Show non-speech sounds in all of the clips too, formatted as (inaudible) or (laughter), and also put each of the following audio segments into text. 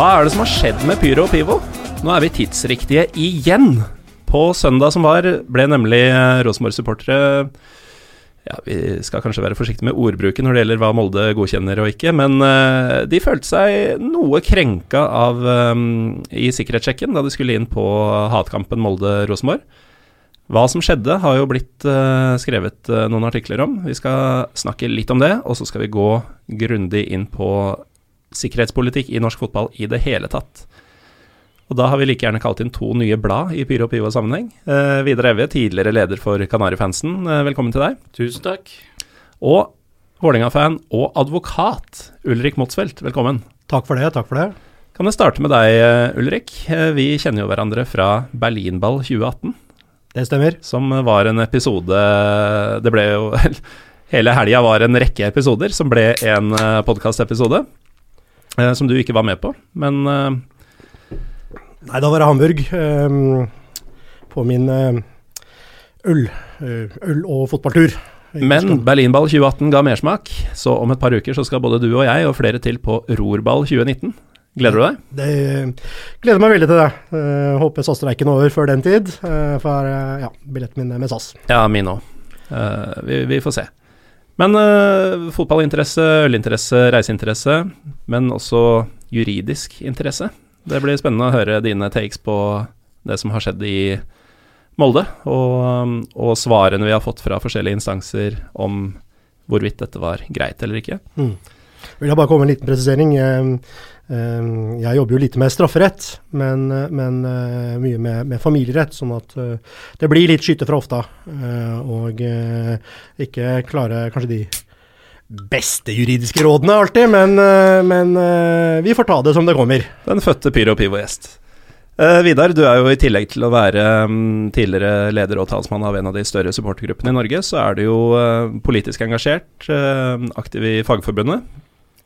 Hva er det som har skjedd med Pyro og Pivo? Nå er vi tidsriktige igjen. På søndag som var, ble nemlig eh, Rosenborg-supportere ja, Vi skal kanskje være forsiktige med ordbruken når det gjelder hva Molde godkjenner og ikke, men uh, de følte seg noe krenka av um, i sikkerhetssjekken da de skulle inn på hatkampen Molde-Rosenborg. Hva som skjedde, har jo blitt skrevet noen artikler om. Vi skal snakke litt om det, og så skal vi gå grundig inn på sikkerhetspolitikk i norsk fotball i det hele tatt. Og da har vi like gjerne kalt inn to nye blad i Pyro og Pivo-sammenheng. Eh, Vidar Evje, tidligere leder for Kanarifansen, eh, velkommen til deg. Tusen takk. Og Vålerenga-fan og advokat Ulrik Motsfeldt, velkommen. Takk for det. takk for det. Kan jeg starte med deg, eh, Ulrik? Eh, Vi kjenner jo hverandre fra Berlinball 2018, Det stemmer. som var en episode Det ble jo (laughs) Hele helga var en rekke episoder som ble en podkastepisode. Som du ikke var med på, men eh, Nei, da var det Hamburg. ehm, på min eh, øl, eh, øl- og fotballtur. Men Berlinball 2018 ga mersmak, så om et par uker så skal både du og jeg og flere til på Rorball 2019. Gleder du deg? Det gleder meg veldig til det. Uh, håper SAS-streiken er over før den tid. Uh, for uh, ja, billetten min er med SAS. Ja, min òg. vi, vi får se. Men uh, fotballinteresse, ølinteresse, reiseinteresse, men også juridisk interesse. Det blir spennende å høre dine takes på det som har skjedd i Molde, og, og svarene vi har fått fra forskjellige instanser om hvorvidt dette var greit eller ikke. Mm. Vil jeg bare komme med en liten presisering. Eh, eh, Jeg jobber jo lite med strafferett, men, men eh, mye med, med familierett. Sånn at eh, det blir litt skyte fra hofta. eh, Og ikke klare kanskje de beste juridiske rådene alltid, men, men vi får ta det som det kommer. Den fødte Pyro Pivo-gjest. Vidar, du er jo i tillegg til å være mm, tidligere leder og talsmann av en av de større supportergruppene i Norge, så er du jo politisk engasjert, aktiv i Fagforbundet.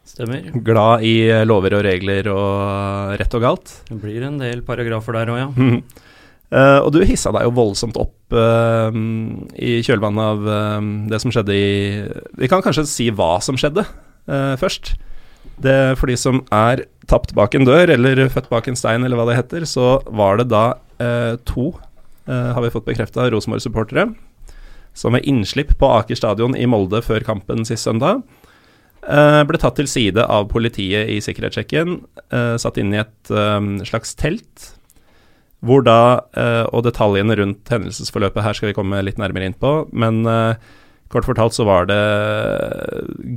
Stemmer. Glad i eh, lover og regler og rett og galt. Det blir en del paragrafer der òg, ja. Mm. Uh, og du hissa deg jo voldsomt opp uh, i kjølvannet av uh, det som skjedde i Vi kan kanskje si hva som skjedde eh, først. Det For de som er tapt bak en dør, eller født bak en stein, eller hva det heter, så var det da eh, to, eh, har vi fått bekrefta, Rosenborg-supportere som ved innslipp på Aker stadion i Molde før kampen sist søndag eh, ble tatt til side av politiet i sikkerhetssjekken, eh, satt inn i et eh, slags telt hvor da, eh, og detaljene rundt hendelsesforløpet her skal vi komme litt nærmere inn på, men eh, kort fortalt så var det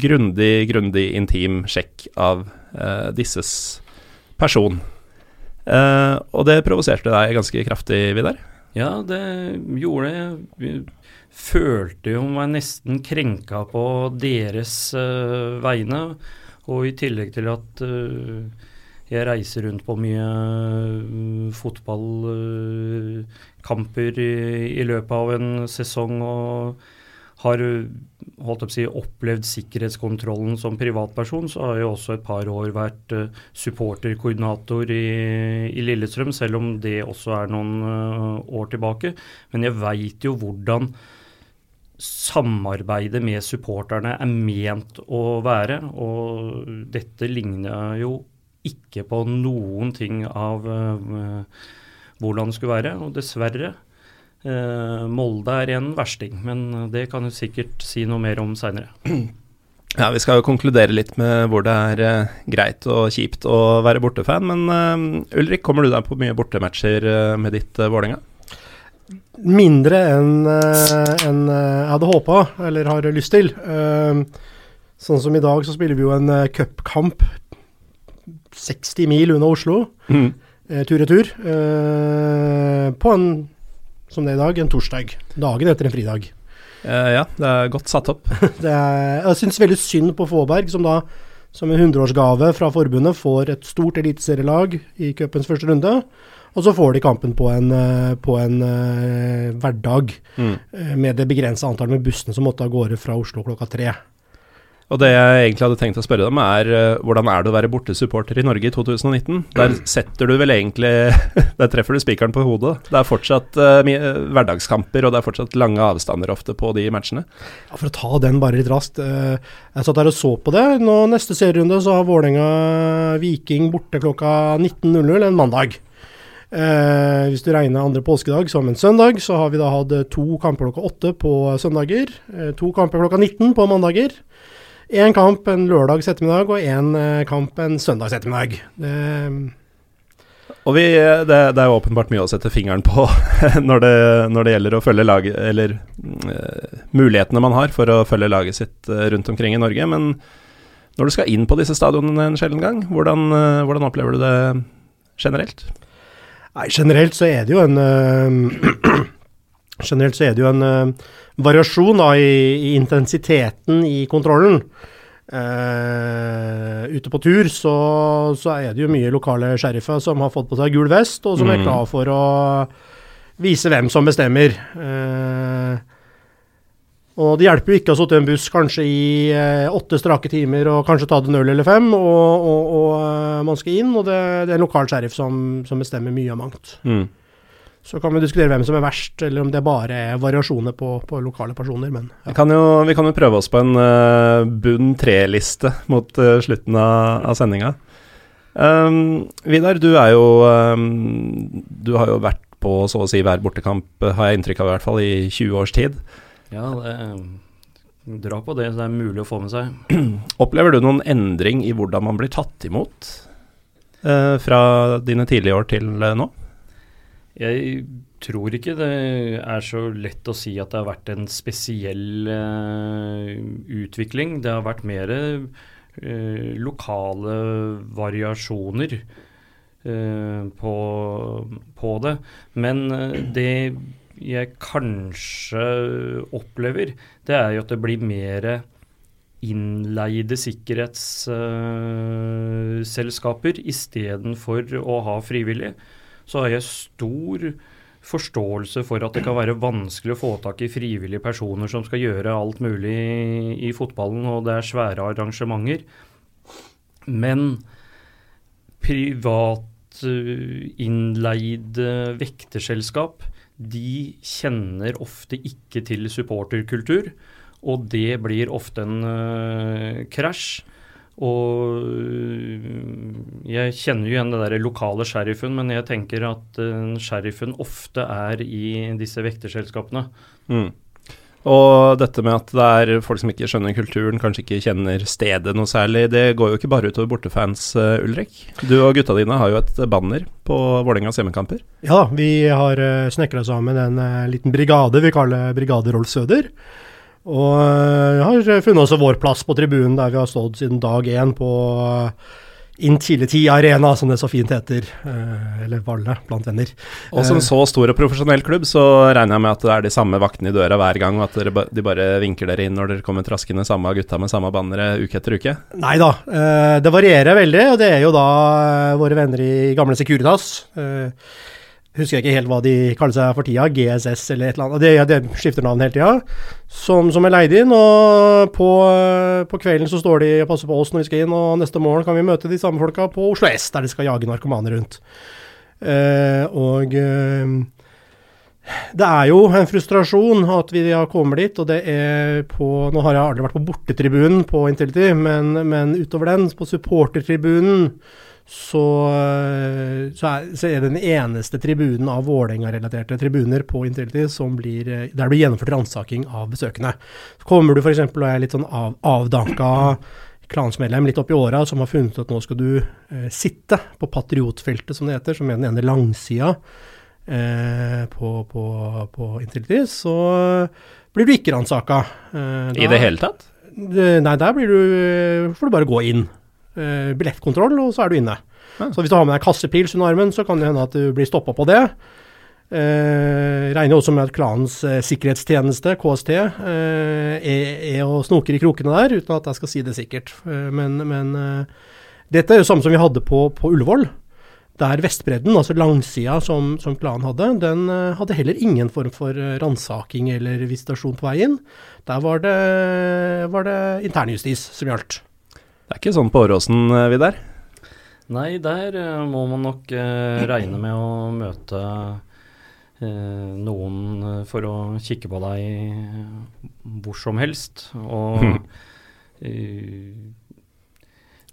grundig, grundig intim sjekk av eh, disses person. Eh, og det provoserte deg ganske kraftig, Vidar? Ja, det gjorde det. Følte jo meg nesten krenka på deres uh, vegne. Og i tillegg til at uh, jeg reiser rundt på mye uh, fotballkamper i, i løpet av en sesong og har eh, si, opplevd sikkerhetskontrollen som privatperson, så har jeg også et par år vært supporterkoordinator i, i Lillestrøm, selv om det også er noen år tilbake. Men jeg veit jo hvordan samarbeidet med supporterne er ment å være, og dette ligner jo ikke på noen ting av uh, hvordan det skulle være. Og dessverre, uh, Molde er en versting, men det kan du sikkert si noe mer om seinere. Ja, Vi skal jo konkludere litt med hvor det er eh, greit og kjipt å være bortefan. Men eh, Ulrik, kommer du deg på mye bortematcher eh, med ditt uh, Vålerenga? Mindre enn en eh, jeg hadde håpa, eller har lyst til. Eh, sånn som i dag, så spiller vi jo en cupkamp 60 mil unna Oslo, Mm. eh, tur-retur, eh, på en, som det er i dag, en torsdag. Dagen etter en fridag. Uh, ja, det er godt satt opp. (laughs) Det er, jeg syns veldig synd på Fåberg, som da som en 100-årsgave fra forbundet får et stort eliteserielag i cupens første runde. Og så får de kampen på en, eh, på en uh, hverdag Mm. eh, med det begrensa antallet med bussene som måtte av gårde fra Oslo klokka tre. Og det jeg egentlig hadde tenkt å spørre deg om, er uh, hvordan er det å være bortesupporter i Norge i 2019? Der setter du vel egentlig (laughs) Der treffer du spikeren på hodet. Det er fortsatt uh, hverdagskamper, og det er fortsatt lange avstander ofte på de matchene. Ja, For å ta den bare litt raskt. Uh, jeg satt der og så på det. Nå Neste serierunde så har Vålerenga Viking borte klokka 19.00 en mandag. Eh, hvis du regner andre påskedag som en søndag, så har vi da hatt to kamper klokka åtte på søndager. Eh, to kamper klokka 19 på mandager. Én kamp en lørdags ettermiddag og én eh, kamp en søndags ettermiddag. Det, og vi, det, det, er åpenbart mye å sette fingeren på (laughs) når det, når det gjelder å følge laget Eller uh, mulighetene man har for å følge laget sitt rundt omkring i Norge. Men når du skal inn på disse stadionene en sjelden gang, hvordan, uh, hvordan, opplever du det generelt? Nei, generelt så er det jo en (clears throat) Generelt så er det jo en variasjon da, i, i, intensiteten i kontrollen. Uh, ute på tur så, så, er det jo mye lokale sheriffer som har fått på seg gul vest, og som mm. er klar for å vise hvem som bestemmer. Uh, og det hjelper jo ikke å sitte i en buss kanskje i uh, åtte strake timer og kanskje ta det null eller fem, og, og, og man skal inn, og det, det, er en lokal sheriff som, som bestemmer mye av mangt. Mm. Så kan vi diskutere hvem som er verst, eller om det bare er variasjoner på, på lokale personer. Men, ja. vi, kan jo, vi, kan jo, prøve oss på en uh, bunn tre-liste mot uh, slutten av, av sendinga. Um, Vidar, du er jo um, Du har jo vært på så å si hver bortekamp, har jeg inntrykk av i hvert fall, i 20 års tid. Ja, det dra på det så det er mulig å få med seg. (clears throat) Opplever du noen endring i hvordan man blir tatt imot eh, fra dine tidlige år til nå? Jeg tror ikke det er så lett å si at det har vært en spesiell eh, utvikling. Det har vært mer eh, lokale variasjoner uh, på, på, det. Men det jeg kanskje opplever, det er jo at det blir mer innleide sikkerhetsselskaper istedenfor å ha frivillige så har jeg stor forståelse for at det kan være vanskelig å få tak i frivillige personer som skal gjøre alt mulig i, fotballen, og det er svære arrangementer. Men privat uh, innleide vekterselskap, de kjenner ofte ikke til supporterkultur, og det blir ofte en uh, krasj. Og øh, jeg kjenner jo igjen det der lokale sheriffen, men jeg tenker at uh, sheriffen ofte er i disse vekterselskapene. Mm. Og dette med at det er folk som ikke skjønner kulturen, kanskje ikke kjenner stedet noe særlig, det går jo ikke bare utover bortefans, uh, Ulrik. Du og gutta dine har jo et banner på Vålerengas hjemmekamper. Ja, vi har uh, snekra sammen en uh, liten brigade vi kaller Brigade Rolf Søder. Og har funnet også vår plass på tribunen, der vi har stått siden dag én på Intility Arena, som det så fint heter. Uh, eller Valle, blant venner. Og som så stor og profesjonell klubb, så regner jeg med at det er de samme vaktene i døra hver gang, og at dere, de bare vinker dere inn når dere kommer traskende, samme gutta med samme bannere uke etter uke? Nei da, det varierer veldig, og det er jo da våre venner i gamle Securitas. Husker jeg ikke helt hva de kaller seg for tida, GSS eller et eller annet. Det, det skifter navn hele tida. Som, som, er leid inn. Og på, på, kvelden så står de og passer på oss når vi skal inn, og neste morgen kan vi møte de samme folka på Oslo S, der de skal jage narkomane rundt. Eh, og eh, det er jo en frustrasjon at vi har kommet dit, og det er på Nå har jeg aldri vært på bortetribunen på Intility, men, men utover den, på supportertribunen, så, eh, så, er, så, er, det den eneste tribunen av Vålerenga-relaterte tribuner på Intility som blir, eh, der det blir gjennomført ransaking av besøkende. Så kommer du f.eks. og er litt sånn av, avdanka klansmedlem litt opp i åra som har funnet at nå skal du eh, sitte på patriotfeltet, som det heter, som er den ene langsida eh, på, på, på Intility, så blir du ikke ransaka. Eh, I det hele tatt? Nei, der blir du, får du bare gå inn eh, billettkontroll, og så er du inne. Ja. Så hvis du har med deg kassepils under armen, så kan det hende at du blir stoppa på det. Eh, regner også med at klanens eh, sikkerhetstjeneste, KST, eh, er, er og snoker i krokene der, uten at jeg skal si det sikkert. Eh, men, men eh, dette er jo samme som vi hadde på, på Ullevål. Der Vestbredden, altså langsida som, som klanen hadde, den uh, hadde heller ingen form for ransaking eller visitasjon på veien. Der var det, var det internjustis som gjaldt. Det er ikke sånn på Åråsen, uh, Vidar? Nei, der må man nok regne med å møte noen for å kikke på deg hvor som helst. Og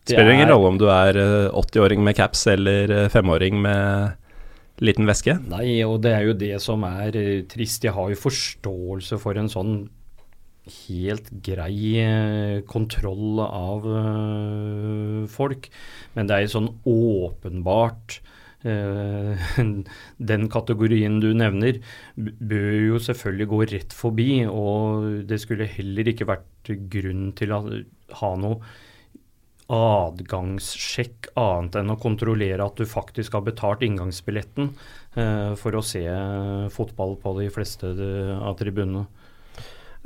Det spiller ingen rolle om du er 80-åring eh, med caps eller 5-åring eh, med liten veske? Nei, og det er jo det som er eh, trist. Jeg har jo forståelse for en sånn helt grei kontroll av folk, men det er sånn åpenbart (laughs) den kategorien du nevner, bør jo selvfølgelig gå rett forbi. Og det skulle heller ikke vært grunn til å ha noe adgangssjekk annet enn å kontrollere at du faktisk har betalt inngangsbilletten eh, for å se fotball på de fleste av tribunene.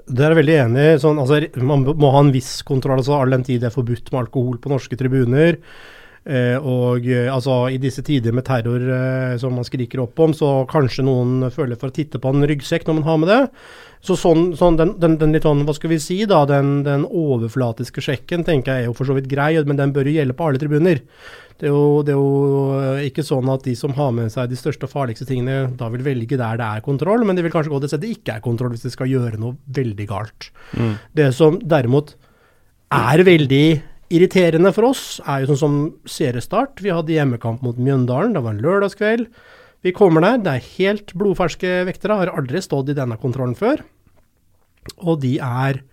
Det er jeg veldig enig i. Sånn, altså, man må ha en viss kontroll, altså, all den tid det er forbudt med alkohol på norske tribuner. Eh, og eh, altså, i disse tider med terror eh, som man skriker opp om, så kanskje noen føler for å titte på en ryggsekk når man har med det. Så sånn, sånn den, den, den, litt sånn, hva skal vi si, da, den, den, overflatiske sjekken tenker jeg er jo for så vidt grei, men den bør jo gjelde på alle tribuner. Det er, jo, det er, jo, ikke sånn at de som har med seg de største og farligste tingene, da vil velge der det er kontroll, men de vil kanskje gå til et sted det ikke er kontroll, hvis de skal gjøre noe veldig galt. Mm. Det som derimot er veldig irriterende for oss, er jo sånn som seriestart. Vi hadde hjemmekamp mot Mjøndalen, det var en lørdagskveld. Vi kommer der, det er helt blodferske vektere, har aldri stått i denne kontrollen før. Og de er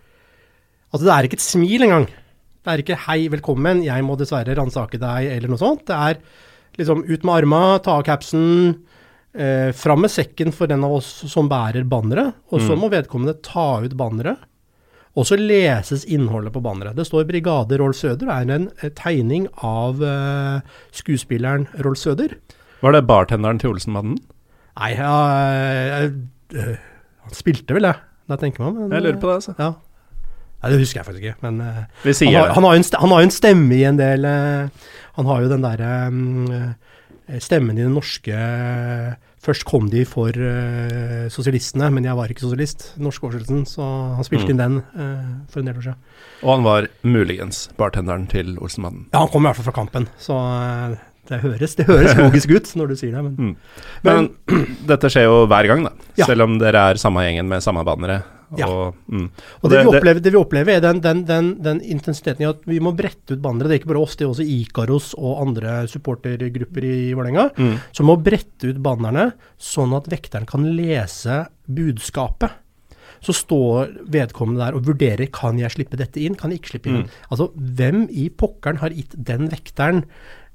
Altså, det er ikke et smil engang. Det er ikke 'hei, velkommen, jeg må dessverre ransake deg', eller noe sånt. Det er liksom ut med arma, ta av capsen, eh, fram med sekken for den av oss som bærer banneret, og så mm. må vedkommende ta ut banneret. Og så leses innholdet på banneret. Det står 'Brigade Rolf Søder'. Det er en tegning av eh, skuespilleren Rolf Søder. Var det bartenderen til Olsenmannen? Nei, ja, jeg, han spilte vel det, da tenker man. Men, jeg lurer på det, altså. Ja. Nei, Det husker jeg faktisk ikke, men han, har, han, har en, han, har, jo en stemme i en del Han har jo den derre um, stemmen i den norske Først kom de for uh, sosialistene, men jeg var ikke sosialist. Norske oversettelsen. Så han spilte mm. inn den for en del år siden. Og han var muligens bartenderen til Olsenmannen? Ja, han kom i hvert fall fra Kampen. Så det høres, det høres (laughs) logisk ut når du sier det. Men, mm. men, men (clears throat) dette skjer jo hver gang, da. Ja. Selv om dere er samme gjengen med samme bannere. Og, ja. mm. og, det, det, vi opplever, det, vi opplever, er den, den, den, den, intensiteten i at vi må brette ut bannere. Det er ikke bare oss, det er også Ikaros og andre supportergrupper i Vålerenga mm. som må brette ut bannerne, sånn at vekteren kan lese budskapet så står vedkommende der og vurderer kan jeg slippe dette inn, kan jeg ikke slippe inn. Mm. Altså, hvem i pokkeren har gitt den vekteren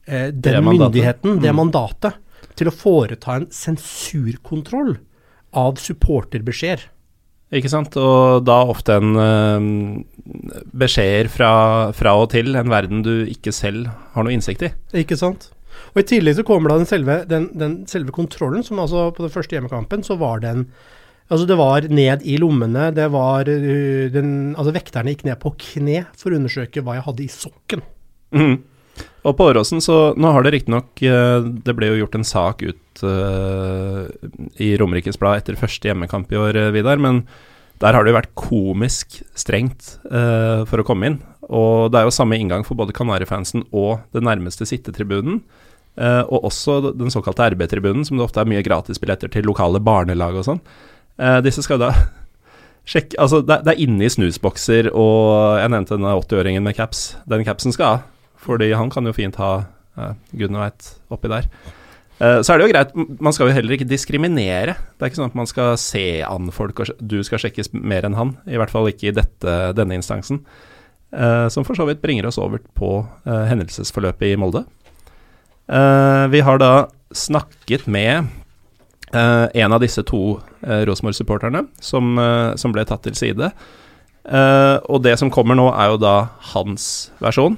eh, den det myndigheten, det mm. mandatet, til å foreta en sensurkontroll av supporterbeskjeder. Ikke sant, og da ofte en uh, beskjeder fra, fra, og til en verden du ikke selv har noe innsikt i. Ikke sant. Og I tillegg så kommer da den selve, den, den selve kontrollen, som altså på den første hjemmekampen så var den Altså det var ned i lommene, det var uh, den, Altså vekterne gikk ned på kne for å undersøke hva jeg hadde i sokken. Mm. Og på Åråsen, så nå har det riktignok uh, Det ble jo gjort en sak ut uh, i Romerikes Blad etter første hjemmekamp i år, uh, Vidar. Men der har det jo vært komisk strengt uh, for å komme inn. Og det er jo samme inngang for både Kanarifansen og den nærmeste sittetribunen. Uh, og også den såkalte RB-tribunen, som det ofte er mye gratisbilletter til lokale barnelag og sånn. Disse skal da (laughs) sjekke Altså, det, det, er inne i snusbokser, og jeg nevnte denne 80-åringen med caps. Den capsen skal ha. Fordi han kan jo fint ha uh, gudene veit oppi der. Uh, så er det jo greit, man skal jo heller ikke diskriminere. Det er ikke sånn at man skal se an folk, og du skal sjekkes mer enn han. I hvert fall ikke i dette, denne instansen. Uh, som for så vidt bringer oss over på uh, hendelsesforløpet i Molde. vi har da snakket med en av disse to uh, Rosenborg-supporterne som, som, ble tatt til side. og det som kommer nå, er jo da hans versjon.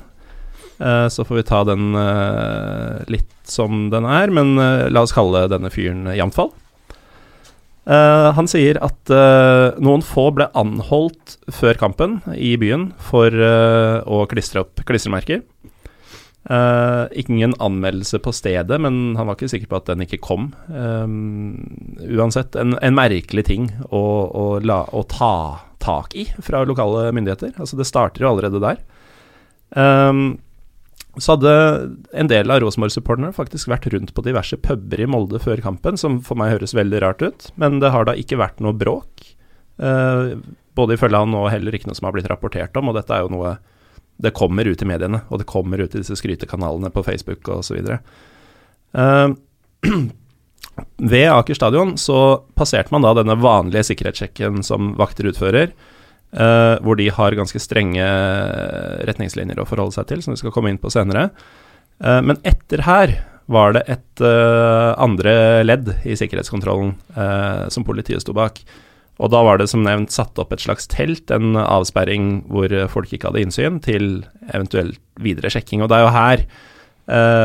Eh, så får vi ta den eh, litt som den er, men eh, la oss kalle denne fyren Jamfall. han sier at noen få ble anholdt før kampen i byen for å klistre opp klistremerker. Uh, ingen anmeldelse på stedet, men han var ikke sikker på at den ikke kom. Uansett, en, en, merkelig ting å, å, la, å, ta tak i fra lokale myndigheter. Altså Det starter jo allerede der. Um, så hadde en del av Rosenborg-supporterne faktisk vært rundt på diverse puber i Molde før kampen, som for meg høres veldig rart ut, men det har da ikke vært noe bråk. Eh, både ifølge han og heller ikke noe som har blitt rapportert om, og dette er jo noe det kommer ut i mediene, og det kommer ut i disse skrytekanalene på Facebook osv. Eh, (clears throat) ved Aker stadion så passerte man da denne vanlige sikkerhetssjekken som vakter utfører, uh, hvor de har ganske strenge retningslinjer å forholde seg til, som vi skal komme inn på senere. Uh, men etter her var det et uh, andre ledd i sikkerhetskontrollen som politiet sto bak. Og da var det som nevnt satt opp et slags telt, en avsperring hvor folk ikke hadde innsyn, til eventuelt videre sjekking. Og det er jo her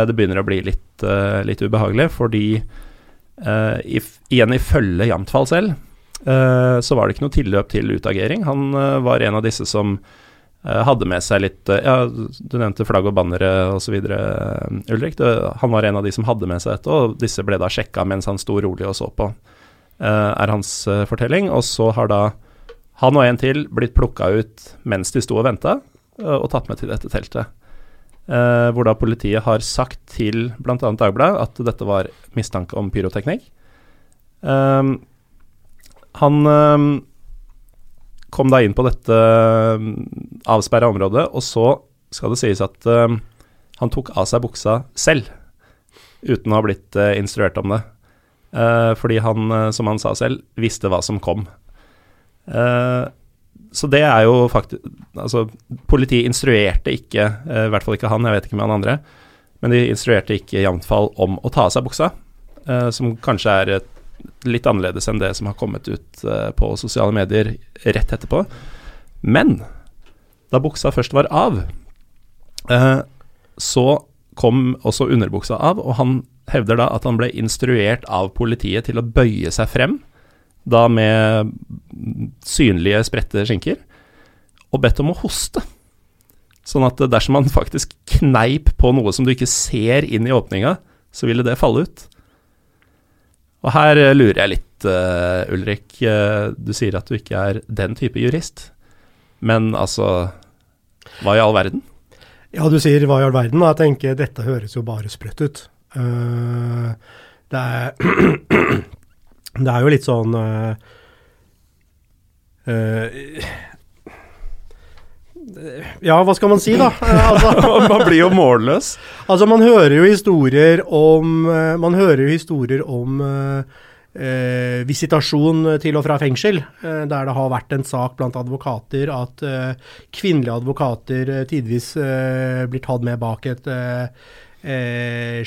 det begynner å bli litt, litt ubehagelig, fordi uh, if, igjen ifølge Jamtfall selv, så var det ikke noe tilløp til utagering. Han var en av disse som hadde med seg litt Ja, du nevnte flagg og bannere osv., Ulrik. Det, han var en av de som hadde med seg dette, og disse ble da sjekka mens han sto rolig og så på. Eh, er hans eh, fortelling. Og så har da han og en til blitt plukka ut mens de sto og venta, eh, og tatt med til dette teltet. Uh, hvor da politiet har sagt til bl.a. Dagbladet at dette var mistanke om pyroteknikk. Um, han um, kom da inn på dette um, avsperra området, og så skal det sies at um, han tok av seg buksa selv, uten å ha blitt uh, instruert om det. Uh, fordi han, uh, som han sa selv, visste hva som kom. Så det er jo faktisk Altså, politiet instruerte ikke, i hvert fall ikke han, jeg vet ikke med han andre, men de instruerte ikke Jamtfall om å ta av seg buksa, som kanskje er et, litt annerledes enn det som har kommet ut på sosiale medier rett etterpå. Men da buksa først var av, så kom også underbuksa av, og han hevder da at han ble instruert av politiet til å bøye seg frem, da med synlige, spredte skinker, og bedt om å hoste. Sånn at dersom man faktisk kneip på noe som du ikke ser inn i åpninga, så ville det falle ut. Og her lurer jeg litt, uh, Ulrik. Uh, du sier at du ikke er den type jurist. Men altså Hva i all verden? Ja, du sier hva i all verden, og jeg tenker dette høres jo bare sprøtt ut. Uh, det er (clears throat) Det er jo litt sånn uh, uh, ja, hva skal man si, da? (laughs) Altså, man blir jo målløs. Altså, man hører jo historier om Man hører jo historier om eh, visitasjon til og fra fengsel, eh, der det har vært en sak blant advokater at eh, kvinnelige advokater eh, tidvis eh, blir tatt med bak et eh,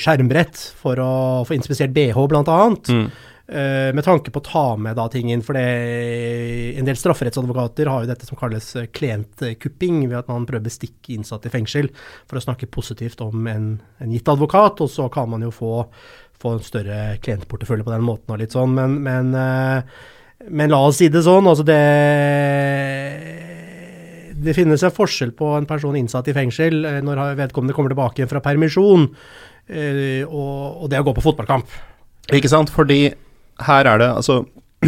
skjermbrett for å få inspisert bh, bl.a. Mm. Uh, med tanke på å ta med da ting inn. For det, en del strafferettsadvokater har jo dette som kalles klientkupping, ved at man prøver å bestikke innsatte i fengsel for å snakke positivt om en, en gitt advokat, og så kan man jo få få en større klientportefølje på den måten og litt sånn. Men, men, eh, men la oss si det sånn. Altså det det finnes en forskjell på en person innsatt i fengsel eh, når vedkommende kommer tilbake fra permisjon, eh, og, det å gå på fotballkamp. Ikke sant, fordi her er det altså (clears throat)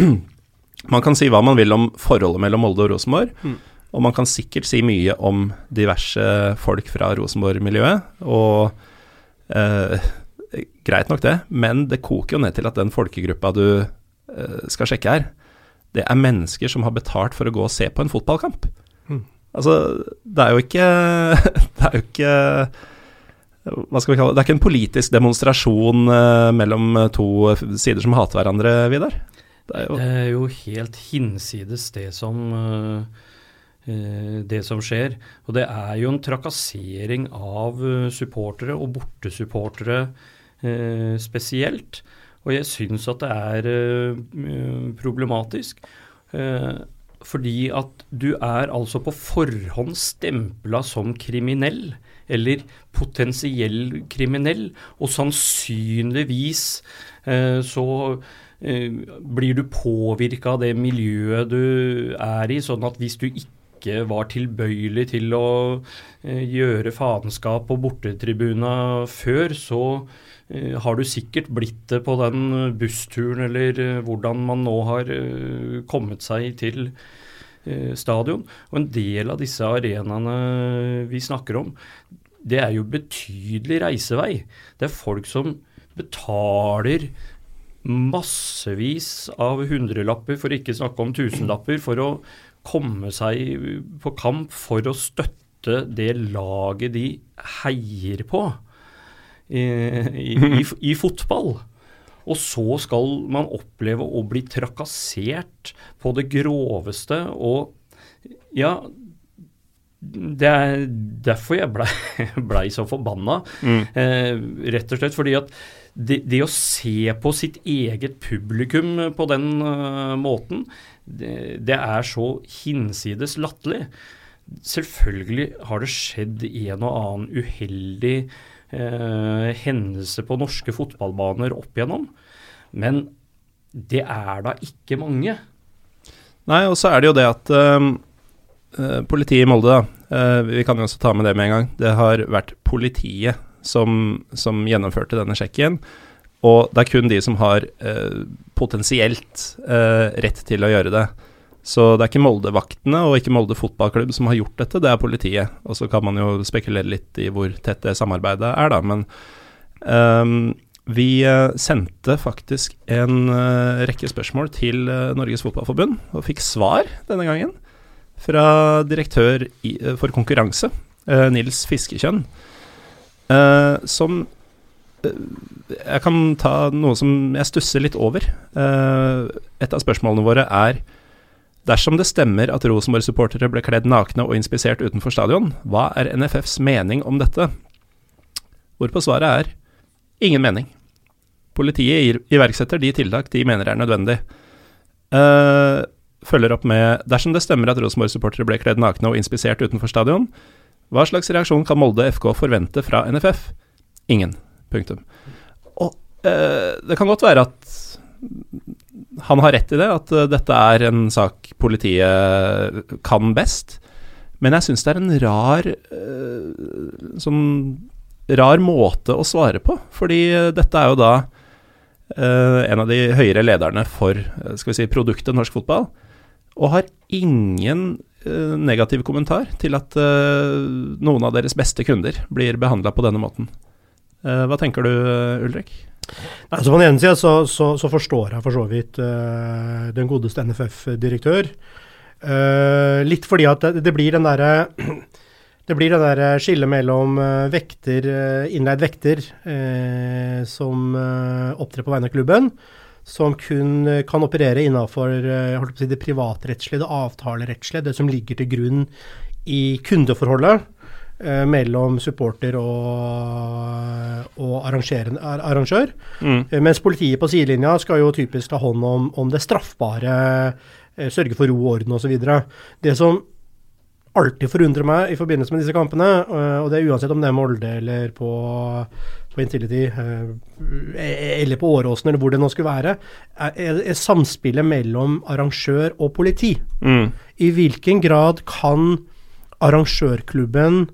Man kan si hva man vil om forholdet mellom Molde og Rosenborg, mm. og man kan sikkert si mye om diverse folk fra Rosenborg-miljøet. Og eh, greit nok det, men det koker jo ned til at den folkegruppa du eh, skal sjekke her, det er mennesker som har betalt for å gå og se på en fotballkamp. Mm. Altså, det er jo ikke (laughs) Det er jo ikke hva skal vi kalle det? Det er ikke en politisk demonstrasjon uh, mellom to sider som hater hverandre, Vidar? Det er jo, det er jo helt hinsides det som det som skjer. Og det er jo en trakassering av supportere og bortesupportere Eh, spesielt. Og jeg syns at det er eh, problematisk. Eh, fordi at du er altså på forhånd stempla som kriminell, eller potensiell kriminell, og sannsynligvis så blir du påvirka av det miljøet du er i, sånn at hvis du ikke var tilbøyelig til å eh, gjøre faenskap på bortetribuna før, så eh, har du sikkert blitt det på den bussturen eller eh, hvordan man nå har eh, kommet seg til eh, stadion. Og en del av disse arenaene vi snakker om, det er jo betydelig reisevei. Det er folk som betaler massevis av hundrelapper, for ikke snakke om tusenlapper, for å komme seg på kamp for å støtte det laget de heier på i, i, i, i fotball. Og så skal man oppleve å bli trakassert på det groveste. Og ja, det er derfor jeg blei (laughs) ble så forbanna. Mm. Eh, rett og slett fordi at det, det, å se på sitt eget publikum på den uh, måten, det, det, er så hinsides latterlig. Selvfølgelig har det skjedd en og annen uheldig uh, hendelse på norske fotballbaner opp igjennom, men det er da ikke mange. Nei, og så er det jo det at eh, politiet i Molde, da, vi kan jo også ta med det med en gang, det har vært politiet som, som, gjennomførte denne sjekken. Og det er kun de som har eh, potensielt eh, rett til å gjøre det. Så det er ikke Molde-vaktene og ikke Molde fotballklubb som har gjort dette, det er politiet. Og så kan man jo spekulere litt i hvor tett det samarbeidet er, da. Men um, vi uh, sendte faktisk en uh, rekke spørsmål til uh, Norges Fotballforbund, og fikk svar denne gangen fra direktør for konkurranse, Nils Fiskekjønn. Som Jeg kan ta noe som jeg stusser litt over. Et av spørsmålene våre er Dersom det stemmer at Rosenborg-supportere ble kledd nakne og inspisert utenfor stadion, hva er NFFs mening om dette? Hvorpå svaret er ingen mening. Politiet iverksetter de tiltak de mener er nødvendig. følger opp med Dersom det stemmer at Rosenborg-supportere ble kledd nakne og inspisert utenfor stadion, hva slags reaksjon kan Molde FK forvente fra NFF? Ingen. Punktum. Og uh, det kan godt være at han har rett i det, at uh, dette er en sak politiet kan best. Men jeg syns det er en rar uh, sånn rar måte å svare på. Fordi uh, dette er jo da en av de høyere lederne for skal vi si, produktet norsk fotball, og har ingen Eh, negativ kommentar til at noen av deres beste kunder blir behandla på denne måten. Hva tenker du, Ulrik? Altså På den ene sida så, så, så, forstår jeg for så vidt uh, den godeste NFF-direktør. litt fordi at det, det blir den derre (clears throat) det blir det der skillet mellom vekter, innleid vekter som opptrer på vegne av klubben, som kun eh, kan operere innenfor eh, si, det privatrettslige, det avtalerettslige, det som ligger til grunn i kundeforholdet eh, mellom supporter og, og arrangør. Mm. Eh, mens politiet på sidelinja skal jo typisk ta hånd om, om det straffbare, eh, sørge for ro og orden osv. Det som alltid forundrer meg i forbindelse med disse kampene, og det er uansett om det er Molde eller på på Intility, eh, eller på Åråsen, eller hvor det nå skulle være, er, er samspillet mellom arrangør og politi. Mm. I hvilken grad kan arrangørklubben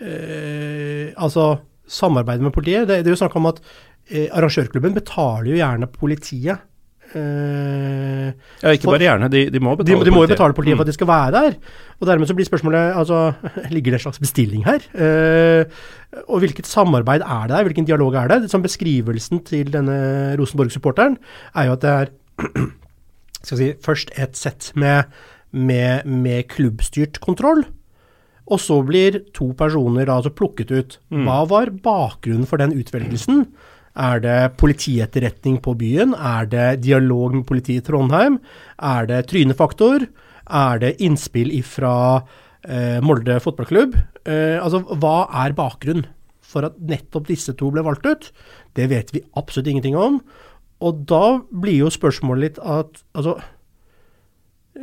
eh, altså samarbeide med politiet? Det, det er jo snakk om at eh, arrangørklubben betaler jo gjerne politiet Uh, ja, ikke for, bare gjerne, de, de må betale politiet. De må jo betale politiet for at de skal være der. Og dermed så blir spørsmålet altså, (laughs) Ligger det en slags bestilling her? Uh, og hvilket samarbeid er det der? Hvilken dialog er det? Som beskrivelsen til denne Rosenborg-supporteren er jo at det er (clears throat) skal si, først et sett med, med, med klubbstyrt kontroll. Og så blir to personer da altså plukket ut. Mm. Hva var bakgrunnen for den utvelgelsen? Er det politietterretning på byen? Er det dialog med politiet i Trondheim? Er det trynefaktor? Er det innspill fra eh, Molde fotballklubb? Eh, altså, hva er bakgrunnen for at nettopp disse to ble valgt ut? Det vet vi absolutt ingenting om. Og da blir jo spørsmålet litt at altså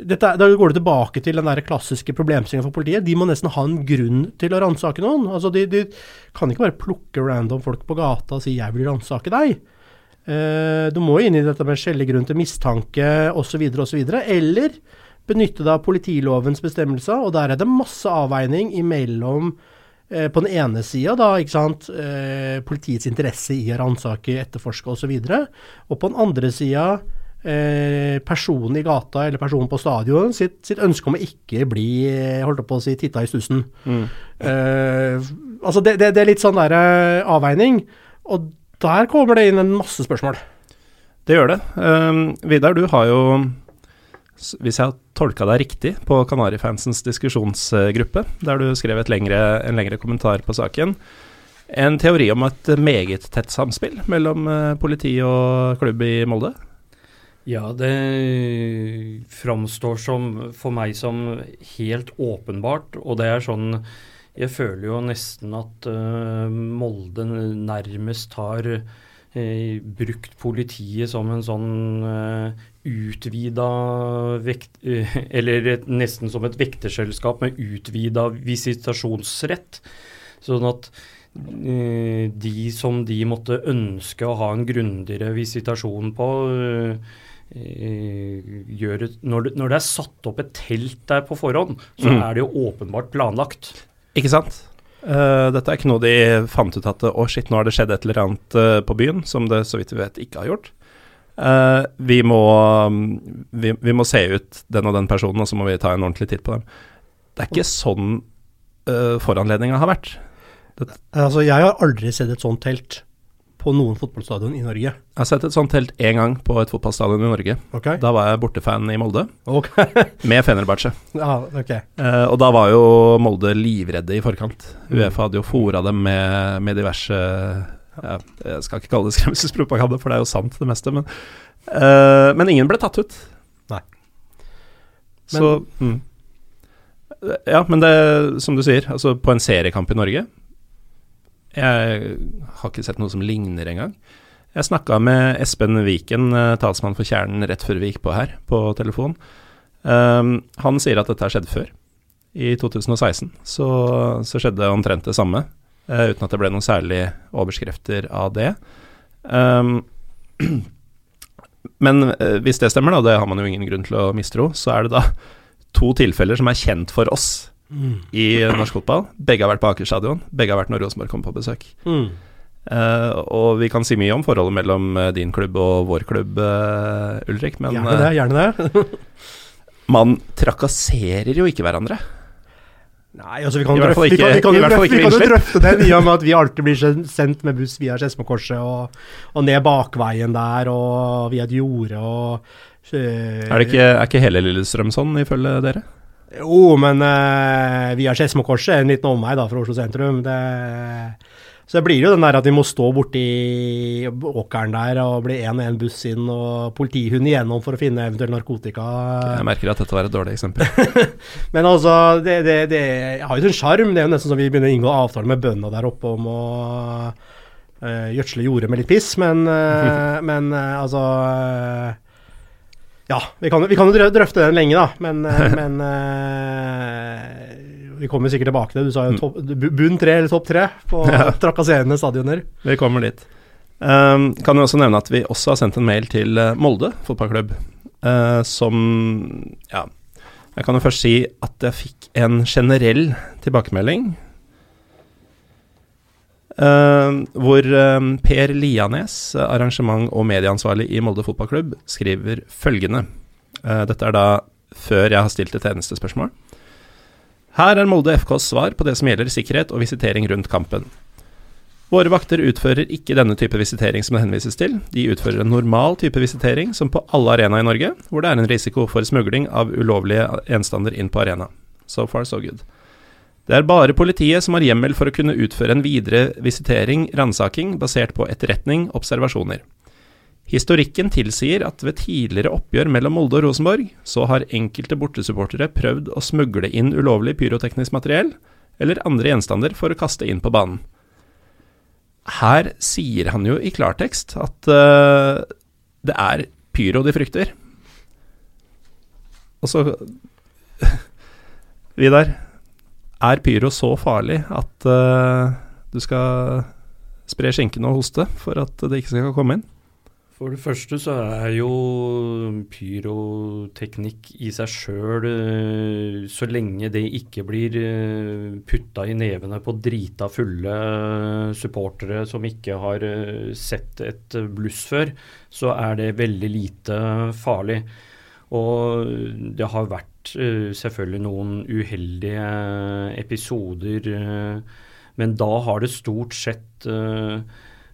dette, da går det tilbake til den der klassiske problemstillingen for politiet. De må nesten ha en grunn til å ransake noen. Altså de, de, kan ikke bare plukke random folk på gata og si 'jeg vil ransake deg'. Eh, du må inn i dette med skjellig grunn til mistanke osv. osv. Eller benytte deg av politilovens bestemmelser, og der er det masse avveining imellom eh, på den ene sida da, ikke sant, eh, politiets interesse i å ransake, etterforske osv., og, så og på den andre sida eh, personen i gata eller personen på stadion sitt, sitt, ønske om å ikke bli holdt på å si, titta i stussen. Mm. Eh, altså det, det, det, er litt sånn der eh, avveining, og der kommer det inn en masse spørsmål. Det gjør det. Um, Vidar, du har jo hvis jeg har tolka deg riktig, på Kanarifansens diskusjonsgruppe, der du skrev lengre, en lengre kommentar på saken, en teori om et meget tett samspill mellom eh, politi og klubb i Molde? Ja, det framstår som, for meg som helt åpenbart, og det er sånn Jeg føler jo nesten at uh, Molde nærmest har uh, brukt politiet som en sånn uh, utvida vekt... Eller et, nesten som et vekterselskap med utvida visitasjonsrett. Sånn at de som de måtte ønske å ha en grundigere visitasjon på, eh, gjør et, når, det, når, det, er satt opp et telt der på forhånd, så mm. er det jo åpenbart planlagt. Ikke sant? Uh, dette er ikke noe de fant ut at å oh shit, nå har det skjedd et eller annet uh, på byen, som det så vidt vi vet ikke har gjort. Uh, vi, må, vi, vi, må se ut den og den personen, og så må vi ta en ordentlig titt på dem. Det er ikke sånn uh, foranledninga har vært. Det, altså, jeg har aldri sett et sånt telt på noen fotballstadion i Norge. Jeg har sett et sånt telt én gang på et fotballstadion i Norge. Okay. Da var jeg bortefan i Molde, okay. (laughs) med Fenerbahçe. Ja, okay. eh, og da var jo Molde livredde i forkant. Uefa hadde jo fora dem med, med diverse ja, Jeg skal ikke kalle det skremselspropaganda, for det er jo sant, det meste. Men, eh, men ingen ble tatt ut. Nei. Men, Så mm. Ja, men det, som du sier, altså på en seriekamp i Norge Jeg har ikke sett noe som ligner engang. Jeg snakka med Espen Viken, eh, talsmann for Kjernen, rett før vi gikk på her, på telefon. Um, han sier at dette har skjedd før. I 2016 så, så skjedde omtrent det samme uh, uten at det ble noen særlige overskrifter av det. Um, (clears throat) men uh, hvis det stemmer, da, det har man jo ingen grunn til å mistro, så er det da to tilfeller som er kjent for oss mm. i norsk fotball. Begge har vært på Aker stadion, begge har vært når Rosenborg kom på besøk. Mm. Uh, og vi kan si mye om forholdet mellom uh, din klubb og vår klubb, uh, Ulrik, men Gjerne det, gjerne det. (laughs) man trakasserer jo ikke hverandre. Nei, altså vi kan, drøfte, ikke, vi kan, vi kan, drøfte, vi kan jo drøfte det mye om at vi alltid blir sendt med buss via Skedsmokorset og, og, ned bakveien der og via et jorde og uh, Er det ikke, er ikke hele Lillestrøm sånn, ifølge dere? Jo, men uh, via Skedsmokorset er en liten omvei da fra Oslo sentrum. Det så det blir jo den der at vi må stå borti åkeren der og bli én og én buss inn og politihund igjennom for å finne eventuell narkotika. Jeg merker at dette var et dårlig eksempel. (laughs) Men altså, det, det, det har jo sin sjarm. Det er jo nesten som vi begynner å inngå avtale med bøndene der oppe om å uh, gjødsle jordet med litt piss, men, uh, (laughs) men altså Ja, vi kan, vi kan jo drøfte den lenge, da, men, (laughs) men vi kommer sikkert tilbake til det. Du sa jo topp, bunn tre eller topp tre på (laughs) ja. trakasserende stadioner. Vi kommer dit. Um, kan jo også nevne at vi også har sendt en mail til uh, Molde fotballklubb, uh, som Ja, jeg kan jo først si at jeg fikk en generell tilbakemelding. Uh, hvor uh, Per Lianes, arrangement- og medieansvarlig i Molde fotballklubb, skriver følgende. Dette er da før jeg har stilt et eneste spørsmål. Her er Molde FKs svar på det som gjelder sikkerhet og visitering rundt kampen. Våre vakter utfører ikke denne type visitering som det henvises til. De utfører en normal type visitering som på alle arenaer i Norge, hvor det er en risiko for smugling av ulovlige gjenstander inn på arena. So far, so good. Det er bare politiet som har hjemmel for å kunne utføre en videre visitering, ransaking, basert på etterretning, observasjoner. Historikken tilsier at ved tidligere oppgjør mellom Molde og Rosenborg, så har enkelte bortesupportere prøvd å smugle inn ulovlig pyroteknisk materiell eller andre gjenstander for å kaste inn på banen. Her sier han jo i klartekst at uh, det er pyro de frykter. Og så (laughs) Vidar, er pyro så farlig at uh, du skal spre skinken og hoste for at det ikke skal komme inn? For det første så er jo pyroteknikk i seg sjøl, så lenge det ikke blir putta i nevene på drita fulle supportere som ikke har sett et bluss før, så er det veldig lite farlig. Og det har vært selvfølgelig noen uheldige episoder, men da har det stort sett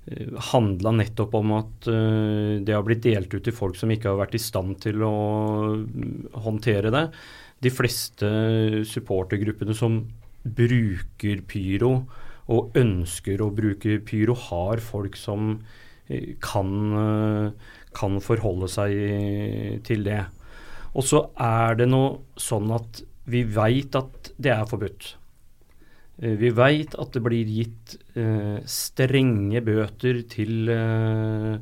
Eh, handla nettopp om at det har blitt delt ut til folk som ikke har vært i stand til å mm, håndtere det. De fleste supportergruppene som bruker pyro og ønsker å bruke pyro, har folk som kan, kan, forholde seg til det. Og så er det nå sånn at vi veit at det er forbudt. Eh, vi veit at det blir gitt eh, strenge bøter til eh,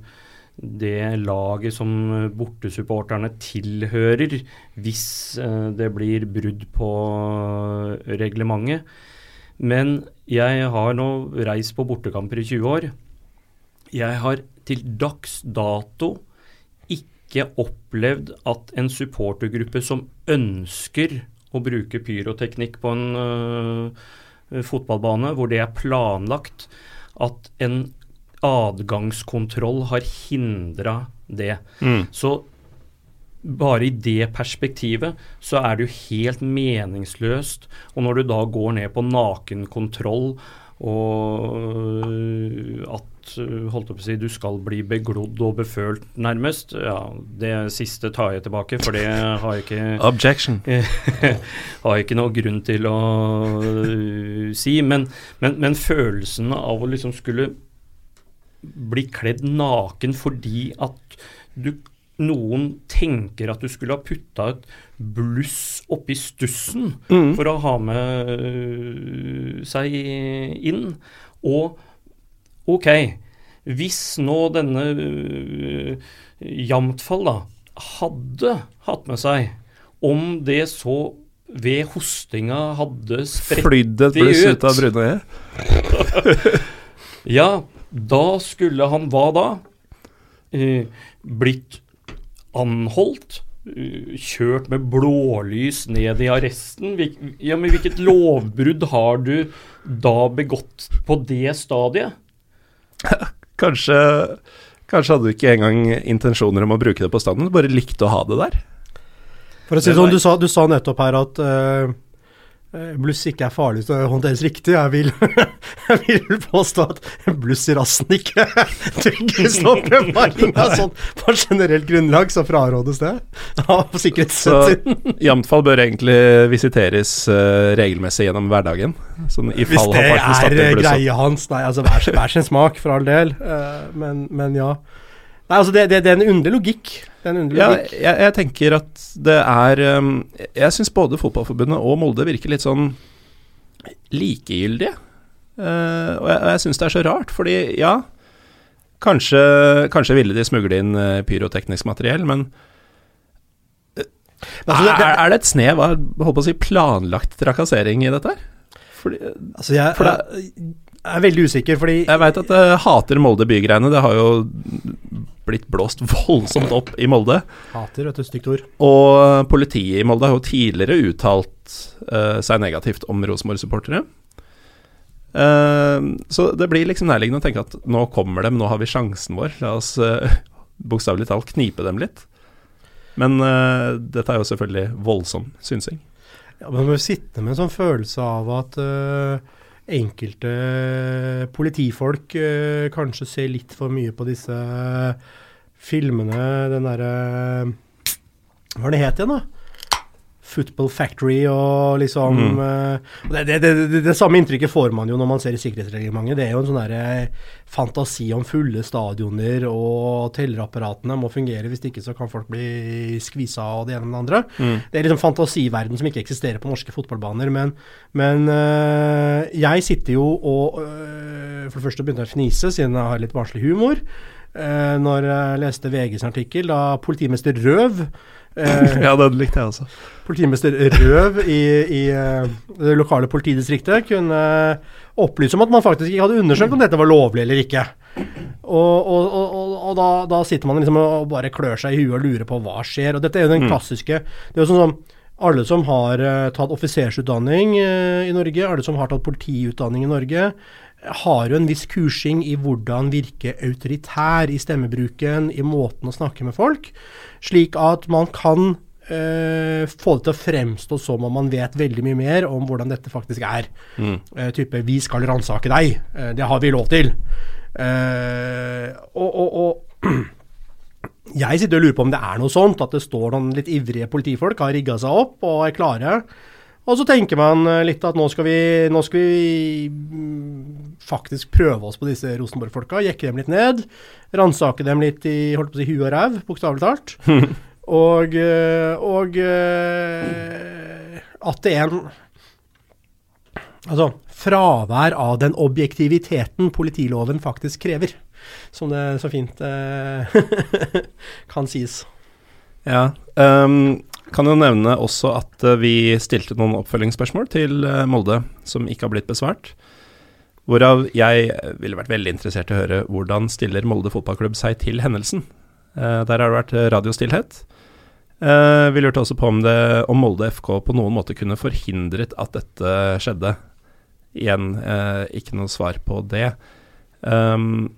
det laget som bortesupporterne tilhører, hvis eh, det blir brudd på reglementet. Men jeg har nå reist på bortekamper i 20 år. Jeg har til dags dato ikke opplevd at en supportergruppe som ønsker å bruke pyroteknikk på en Eh, fotballbane hvor det er planlagt at en adgangskontroll har hindra det. Mm. Så bare i det perspektivet så er det jo helt meningsløst. Og når du da går ned på nakenkontroll og at holdt på å si, du skal bli beglodd og befølt, nærmest. Ja, Det siste tar jeg tilbake, for det har jeg ikke (laughs) Objection. (laughs) har jeg ikke noe grunn til å uh, si. Men, men, men, følelsen av å liksom skulle bli kledd naken fordi at du noen tenker at du skulle ha putta et bluss oppi stussen mm. for å ha med uh, seg inn. Og ok, hvis nå denne uh, Jamtfall da, hadde hatt med seg, om det så ved hostinga hadde spredt Flydd et bluss ut av brunøyet? (laughs) ja, da skulle han hva da? Uh, blitt anholdt, uh, kjørt med blålys ned i arresten. Ja, men hvilket lovbrudd har du da begått på det stadiet? (laughs) kanskje, kanskje hadde du ikke engang intensjoner om å bruke det på stadion, du bare likte å ha det der. For å si sånn, du sa, du sa nettopp her at uh, Eh, bluss ikke er farlig til å håndteres riktig. Jeg vil, (laughs) jeg vil påstå at bluss i rassen ikke tryggest oppbevaring av sånn på generelt grunnlag, så frarådes det av sikkerhetssiden. Jamtfall bør egentlig visiteres uh, regelmessig gjennom hverdagen. Sånn, Hvis det er greia hans, nei, altså hver, hver sin smak, for all del. Uh, men, men ja. Nei, altså det, det, det, er en underlig logikk. En underlig ja, logikk. Jeg, jeg, tenker at det er um, Jeg syns både Fotballforbundet og Molde virker litt sånn likegyldige. Uh, og jeg, jeg syns det er så rart, fordi ja Kanskje, kanskje ville de smugle inn uh, pyroteknisk materiell, men uh, altså, det, er, er, det et snev av holdt på å si, planlagt trakassering i dette her? Fordi, altså jeg, for det, jeg er veldig usikker, fordi Jeg veit at jeg hater Molde by-greiene. Det har jo blitt blåst (laughs) voldsomt opp i Molde. Hater, vet du. Stygt ord. Og politiet i Molde har jo tidligere uttalt uh, seg negativt om Rosenborg-supportere. Uh, så det blir liksom nærliggende å tenke at nå kommer dem, nå har vi sjansen vår. La oss uh, (laughs) bokstavelig talt knipe dem litt. Men uh, dette er jo selvfølgelig voldsom synsing. Ja, men man må sitte med en sånn følelse av at uh, enkelte politifolk eh, kanskje ser litt for mye på disse filmene, den derre Hva er det het igjen, da? Football Factory og liksom mm. uh, det, det, det, det, samme inntrykket får man jo når man ser i sikkerhetsreglementet. Det er jo en sånn der, uh, fantasi om fulle stadioner, og tellerapparatene må fungere. Hvis ikke så kan folk bli skvisa av det ene med det andre. Mm. Det er liksom fantasiverden som ikke eksisterer på norske fotballbaner. Men, men uh, jeg sitter jo og For det første begynte jeg å fnise, siden jeg har litt barnslig humor. når jeg leste VGs artikkel da politimester Røv Eh, ja, den likte jeg også. Politimester Røv i, i uh, det lokale politidistriktet kunne opplyse om at man faktisk ikke hadde undersøkt om dette var lovlig eller ikke. Og, og, og, og da, da, sitter man liksom og bare klør seg i huet og lurer på hva skjer. Og dette er jo den mm. klassiske Det er jo sånn som alle som har tatt offisersutdanning i Norge, alle som har tatt politiutdanning i Norge, har jo en viss kursing i hvordan virke autoritær i stemmebruken, i måten å snakke med folk, slik at man kan uh, få det til å fremstå som om man vet veldig mye mer om hvordan dette faktisk er. Mm. type 'vi skal ransake deg', det har vi lov til. og, og, og (clears throat) Jeg sitter og lurer på om det er noe sånt, at det står noen litt ivrige politifolk, har rigga seg opp og er klare. Og så tenker man eh, litt at nå skal vi, nå skal vi mm, faktisk prøve oss på disse Rosenborg-folka. Jekke dem litt ned. Ransake dem litt i holdt på å si, huet og ræv, bokstavelig talt. (laughs) og, eh, og eh, at det er en Altså, fravær av den objektiviteten politiloven faktisk krever som det så fint (laughs) kan sies. Ja. Um, kan jo nevne også at uh, vi stilte noen oppfølgingsspørsmål til uh, Molde som ikke har blitt besvart. Hvorav jeg ville vært veldig interessert i å høre hvordan stiller Molde fotballklubb seg til hendelsen. Der har det vært radiostillhet. vi lurte også på om, det, om, Molde FK på noen måte kunne forhindret at dette skjedde. Igjen ikke noe svar på det. Um,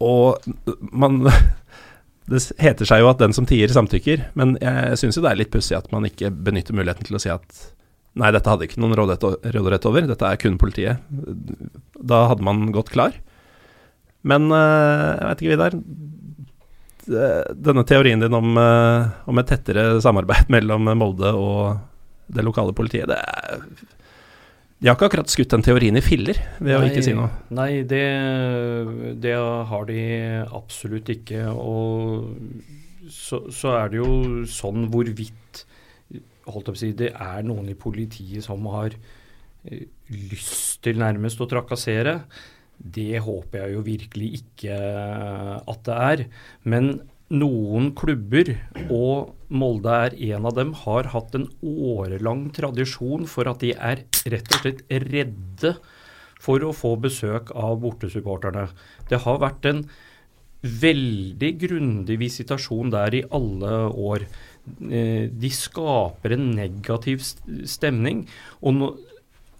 og man (laughs) Det heter seg jo at den som tier, samtykker, men jeg syns jo det er litt pussig at man ikke benytter muligheten til å si at nei, dette hadde ikke noen råderett over, dette er kun politiet. Da hadde man gått klar. Men eh, jeg vet ikke, Vidar. Denne teorien din om, eh, om et tettere samarbeid (laughs) mellom Molde og det lokale politiet, det er de har ikke akkurat skutt den teorien i filler ved nei, å ikke si noe. Nei, det, det, har de absolutt ikke. Og så, så, er det jo sånn hvorvidt holdt jeg på å si, det er noen i politiet som har eh, lyst til nærmest å trakassere. Det håper jeg jo virkelig ikke at det er. Men noen klubber, og Molde er en av dem, har hatt en årelang tradisjon for at de er rett og slett redde for å få besøk av bortesupporterne. Det har vært en veldig grundig visitasjon der i alle år. Eh, de skaper en negativ stemning. og no,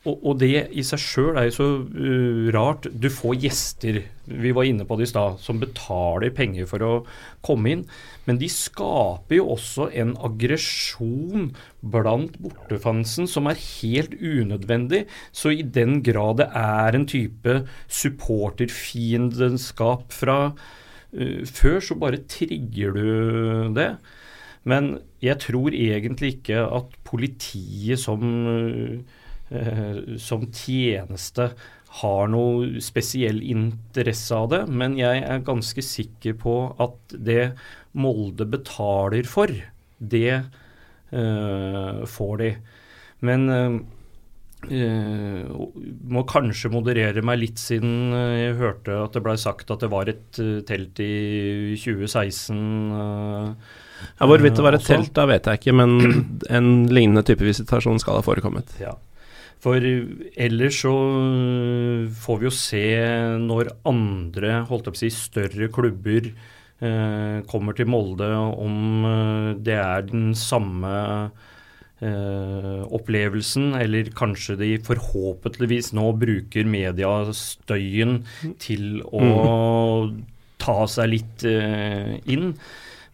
og, det i seg sjøl er jo så uh, rart. Du får gjester, vi var inne på det i stad, som betaler penger for å komme inn. Men de skaper jo også en aggresjon blant bortefansen som er helt unødvendig. Så i den grad det er en type supporterfiendskap fra uh, før, så bare trigger du det. Men jeg tror egentlig ikke at politiet som uh, som tjeneste har noe spesiell interesse av det, men jeg er ganske sikker på at det Molde betaler for, det uh, får de. Men uh, må kanskje moderere meg litt, siden jeg hørte at det blei sagt at det var et telt i 2016. ja, Hvorvidt det var et telt, da vet jeg ikke, men (clears throat) en lignende type visitasjon skal ha forekommet. Ja. For ellers så får vi jo se når andre, holdt jeg på å si, større klubber eh, kommer til Molde, om eh, det er den samme eh, opplevelsen, eller kanskje de forhåpentligvis nå bruker mediestøyen til å mm. ta seg litt eh, inn.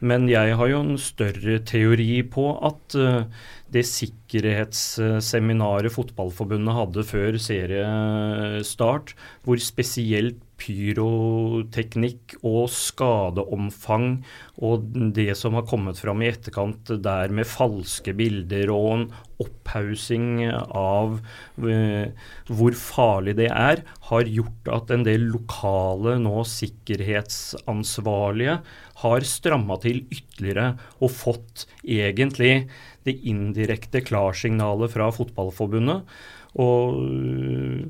Men jeg har jo en større teori på at uh, det sikkerhetsseminaret Fotballforbundet hadde før seriestart, hvor spesielt pyroteknikk og skadeomfang og det som har kommet fram i etterkant der med falske bilder og en opphaussing av uh, hvor farlig det er, har gjort at en del lokale nå sikkerhetsansvarlige har stramma til ytterligere og fått egentlig det indirekte klarsignalet fra Fotballforbundet. Og øh,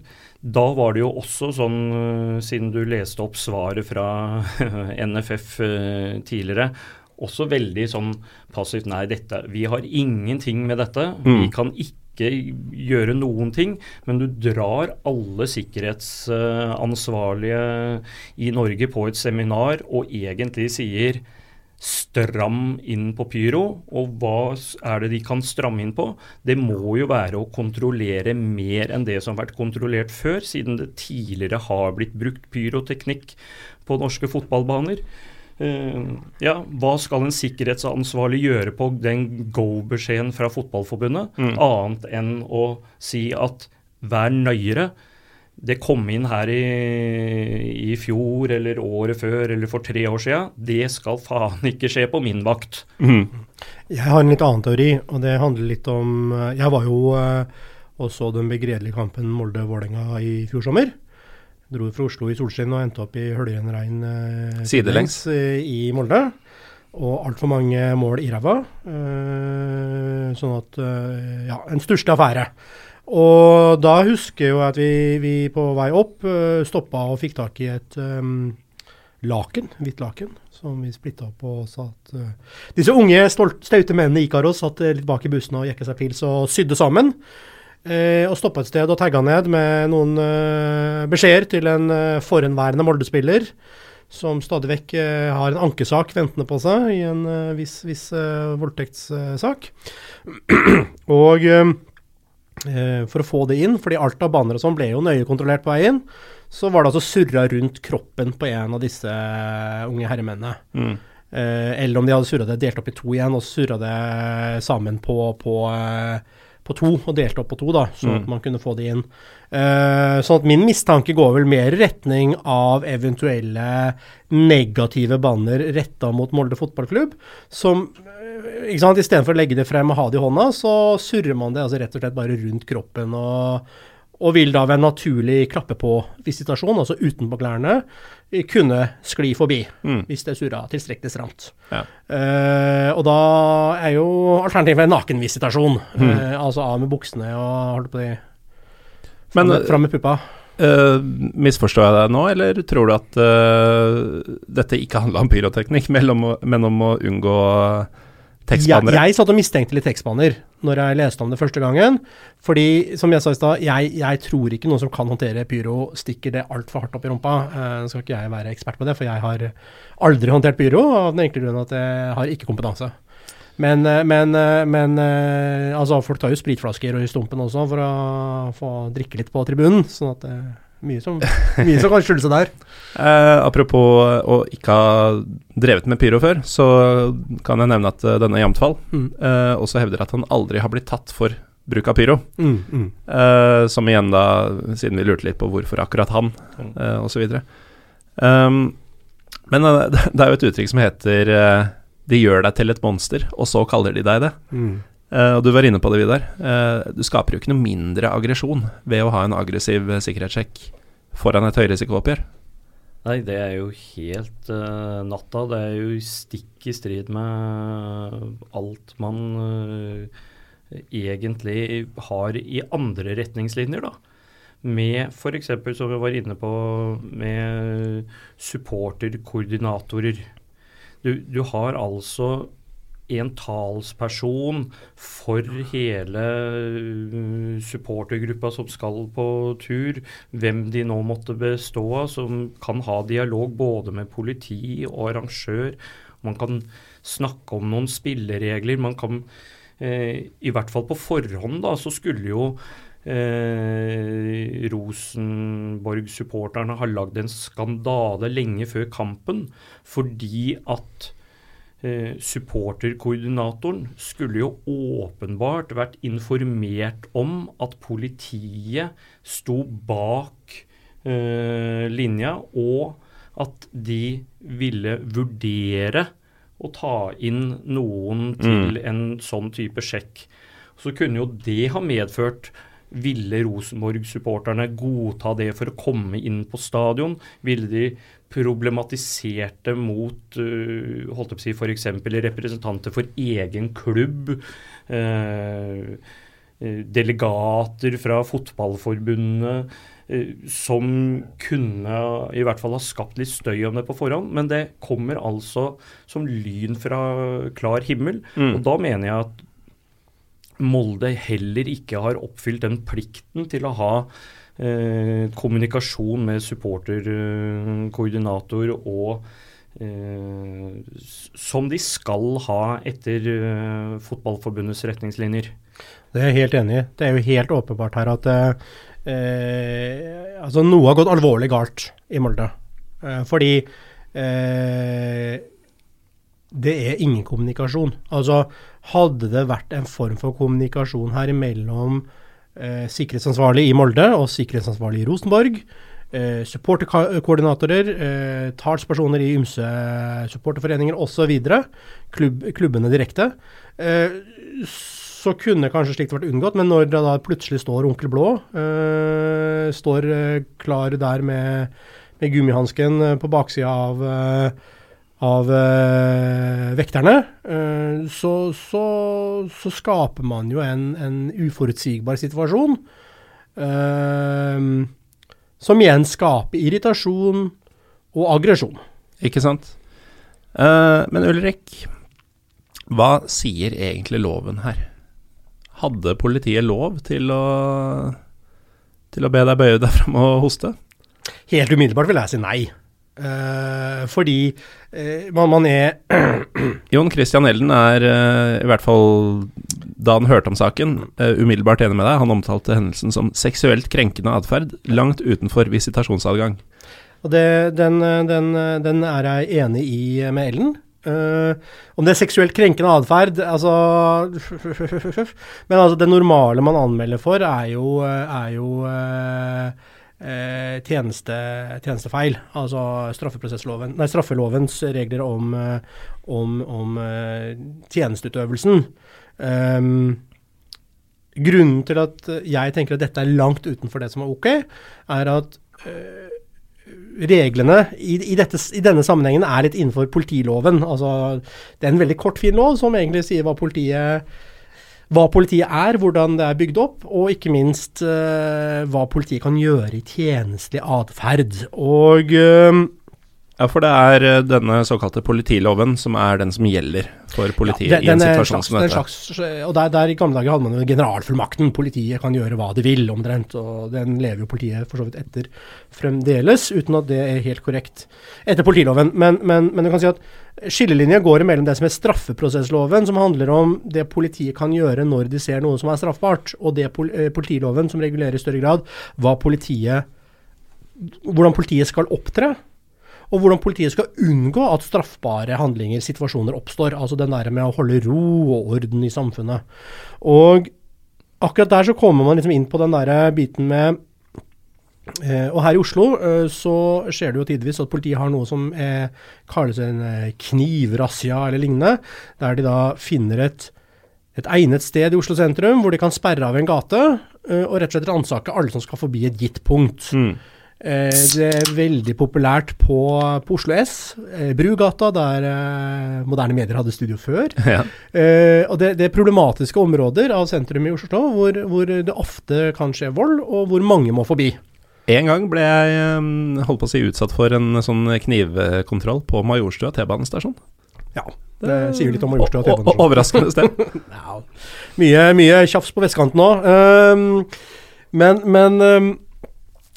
da var det jo også sånn, øh, siden du leste opp svaret fra (laughs) NFF øh, tidligere, også veldig sånn passivt Nei, dette, vi har ingenting med dette. Mm. Vi kan ikke gjøre noen ting, men du drar alle sikkerhetsansvarlige i Norge på et seminar og egentlig sier stram inn på pyro. Og hva er det de kan stramme inn på? Det må jo være å kontrollere mer enn det som har vært kontrollert før, siden det tidligere har blitt brukt pyroteknikk på norske fotballbaner. Uh, ja, hva skal en sikkerhetsansvarlig gjøre på den go-beskjeden fra Fotballforbundet, mm. annet enn å si at vær nøyere, det kom inn her i, i, fjor eller året før eller for tre år siden, det skal faen ikke skje på min vakt. Mm. Jeg har en litt annen teori, og det handler litt om Jeg var jo og også den begredelige kampen Molde-Vålerenga i fjor sommer. Dro fra Oslo i solskinn og endte opp i høljen regn sidelengs eh, i Molde. Og altfor mange mål i ræva. Eh, sånn at eh, Ja, en stusslig affære. Og da husker jeg at vi, vi på vei opp uh, eh, stoppa og fikk tak i et um, laken, hvitt laken, som vi splitta opp og satt uh, Disse unge, stolt, staute mennene i Ikaros satt litt bak i bussen og jekka seg pils og sydde sammen. Uh, og stoppa et sted og tagga ned med noen uh, beskjeder til en uh, forhenværende Molde-spiller som stadig vekk har en ankesak ventende på seg i en viss, viss voldtektssak. (clears throat) og Eh, for å få det inn, fordi alt av baner og sånn ble jo nøye kontrollert på vei inn, så var det altså surra rundt kroppen på en av disse unge herremennene. Mm. Eh, eller om de hadde surra det delt opp i to igjen, og surra det sammen på, på, eh, på, to, og delte opp på to, da, sånn mm. at man kunne få det inn. Uh, sånn at min mistanke går vel mer i retning av eventuelle negative banner retta mot Molde fotballklubb, som ikke sant, Istedenfor å legge det frem og ha det i hånda, så surrer man det altså rett og slett bare rundt kroppen. og, og vil da ved en naturlig klappe på-visitasjon, altså utenpå klærne, kunne skli forbi mm. hvis det surra tilstrekkelig stramt. Ja. Uh, og da er jo alternativet nakenvisitasjon. Mm. Uh, altså av med buksene og holdt på de Fram med, fram med puppa. Uh, misforstår jeg deg nå, eller tror du at dette ikke handla om pyroteknikk, (laughs) men om, men om å unngå tekstbannere? Jeg, jeg satt og mistenkte litt tekstbanner når jeg leste om det første gangen. Fordi, som jeg sa i stad, jeg, jeg, tror ikke noen som kan håndtere pyro, stikker det altfor hardt opp i rumpa. Uh, skal ikke jeg være ekspert på det, for jeg har aldri håndtert pyro, av den enkle grunn at jeg har ikke kompetanse. Men, eh, men, eh, men altså, folk tar jo spritflasker i stumpen også for å få drikke litt på tribunen. sånn at det mye som, mye som kan skjule seg der. (laughs) Eh, apropos å ikke ha drevet med pyro før, så kan jeg nevne at uh, denne Jamtfall mm. eh, også hevder at han aldri har blitt tatt for bruk av pyro. Mm, mm. Eh, som igjen da, siden vi lurte litt på hvorfor akkurat han, mm. eh, osv. Um, men uh, (laughs) det er jo et uttrykk som heter 'de gjør deg til et monster', og så kaller de deg det. Uh, og Du var inne på det, Vidar. Uh, du skaper jo ikke noe mindre aggresjon ved å ha en aggressiv uh, sikkerhetssjekk foran et høyrisikooppgjør. Nei, det er jo helt natta. Det er jo stikk i strid med alt man egentlig har i andre retningslinjer, da. Med f.eks., som vi var inne på, med supporterkoordinatorer. Du, du har altså en talsperson for hele uh, supportergruppa som skal på tur, hvem de nå måtte bestå av, som kan ha dialog både med politi og arrangør. Man kan snakke om noen spilleregler. Man kan, eh, i hvert fall på forhånd, da, så skulle jo Eh, Rosenborg-supporterne har lagd en skandale lenge før kampen fordi at supporterkoordinatoren skulle jo åpenbart vært informert om at politiet sto bak eh, linja, og at de ville vurdere å ta inn noen til mm. en sånn type sjekk. Så kunne jo det ha medført ville Rosenborg-supporterne godta det for å komme inn på stadion? Ville de problematisert det mot uh, holdt jeg på å si, f.eks. representanter for egen klubb? Uh, delegater fra fotballforbundet som kunne i hvert fall ha skapt litt støy om det på forhånd. Men det kommer altså som lyn fra klar himmel. Mm. Og da mener jeg at Molde heller ikke har oppfylt den plikten til å ha eh, kommunikasjon med supporterkoordinator og eh, som de skal ha etter eh, Fotballforbundets retningslinjer. Det er jeg helt enig i. Det er jo helt åpenbart her at eh, altså noe har gått alvorlig galt i Molde. Eh, fordi eh, det er ingen kommunikasjon. Altså, hadde det vært en form for kommunikasjon her mellom eh, sikkerhetsansvarlig i Molde og sikkerhetsansvarlig i Rosenborg, eh, supporterkoordinatorer, eh, talspersoner i ymse supporterforeninger osv., klubb, klubbene direkte, eh, så kunne kanskje slikt vært unngått. Men når det da plutselig står Onkel Blå, eh, står eh, klar der med, med gummihansken eh, på baksida av av uh, vekterne, uh, så, så, så, skaper man jo en, en uforutsigbar situasjon. Uh, som igjen skaper irritasjon og aggresjon. Ikke sant. men Ulrik, hva sier egentlig loven her? Hadde politiet lov til å, til å be deg bøye deg fram og hoste? Helt umiddelbart vil jeg si nei. Uh, fordi uh, man, man, er Jon Christian Elden er uh, i hvert fall, da han hørte om saken, umiddelbart enig med deg. Han omtalte hendelsen som seksuelt krenkende atferd langt utenfor visitasjonsadgang. Og det, den, den, den, er jeg enig i med Ellen. om det er seksuelt krenkende atferd altså, (laughs) Men altså, det normale man anmelder for, er jo, er jo eh, tjeneste, tjenestefeil. Altså nei, straffelovens regler om, eh, om, om uh, tjenesteutøvelsen. Um, grunnen til at jeg tenker at dette er langt utenfor det som er ok, er at reglene i, i, dette, i, denne sammenhengen er litt innenfor politiloven. Altså, det er en veldig kort, fin lov som egentlig sier hva politiet hva politiet er, hvordan det er bygd opp, og ikke minst uh, hva politiet kan gjøre i tjenestelig atferd. Og uh, ja, for det er eh, denne såkalte politiloven som er den som gjelder for politiet ja, den, i en situasjon slags, som dette. Slags, og der, der, I gamle dager hadde man jo generalfullmakten. Politiet kan gjøre hva de vil, omtrent. Og den lever jo politiet for så vidt etter fremdeles, uten at det er helt korrekt etter politiloven. Men, men, men du kan si at skillelinja går mellom det som er straffeprosessloven, som handler om det politiet kan gjøre når de ser noe som er straffbart, og det eh, politiloven som regulerer i større grad hva politiet, hvordan politiet skal opptre og hvordan politiet skal unngå at straffbare handlinger, situasjoner, oppstår. Altså den der med å holde ro og orden i samfunnet. Og akkurat der så kommer man liksom inn på den der biten med Eh, og her i Oslo eh, så skjer det jo tidvis at politiet har noe som eh, kalles en eh, knivrazzia eller lignende, der de da finner et, et, egnet sted i Oslo sentrum hvor de kan sperre av en gate eh, og rett og slett ransake alle som skal forbi et gitt punkt. Mm. Eh, det er veldig populært på, på Oslo S, eh, Brugata, der eh, moderne medier hadde studio før. (laughs) Ja. Og det, det, er problematiske områder av sentrum i Oslo hvor, hvor, det ofte kan skje vold, og hvor mange må forbi. En gang ble jeg holdt på å si utsatt for en sånn knivkontroll på Majorstua T-banestasjon. Ja, det sier litt om Majorstua T-banestasjon. Overraskende sted. (laughs) ja, mye, mye tjafs på vestkanten òg. Um, men, men um,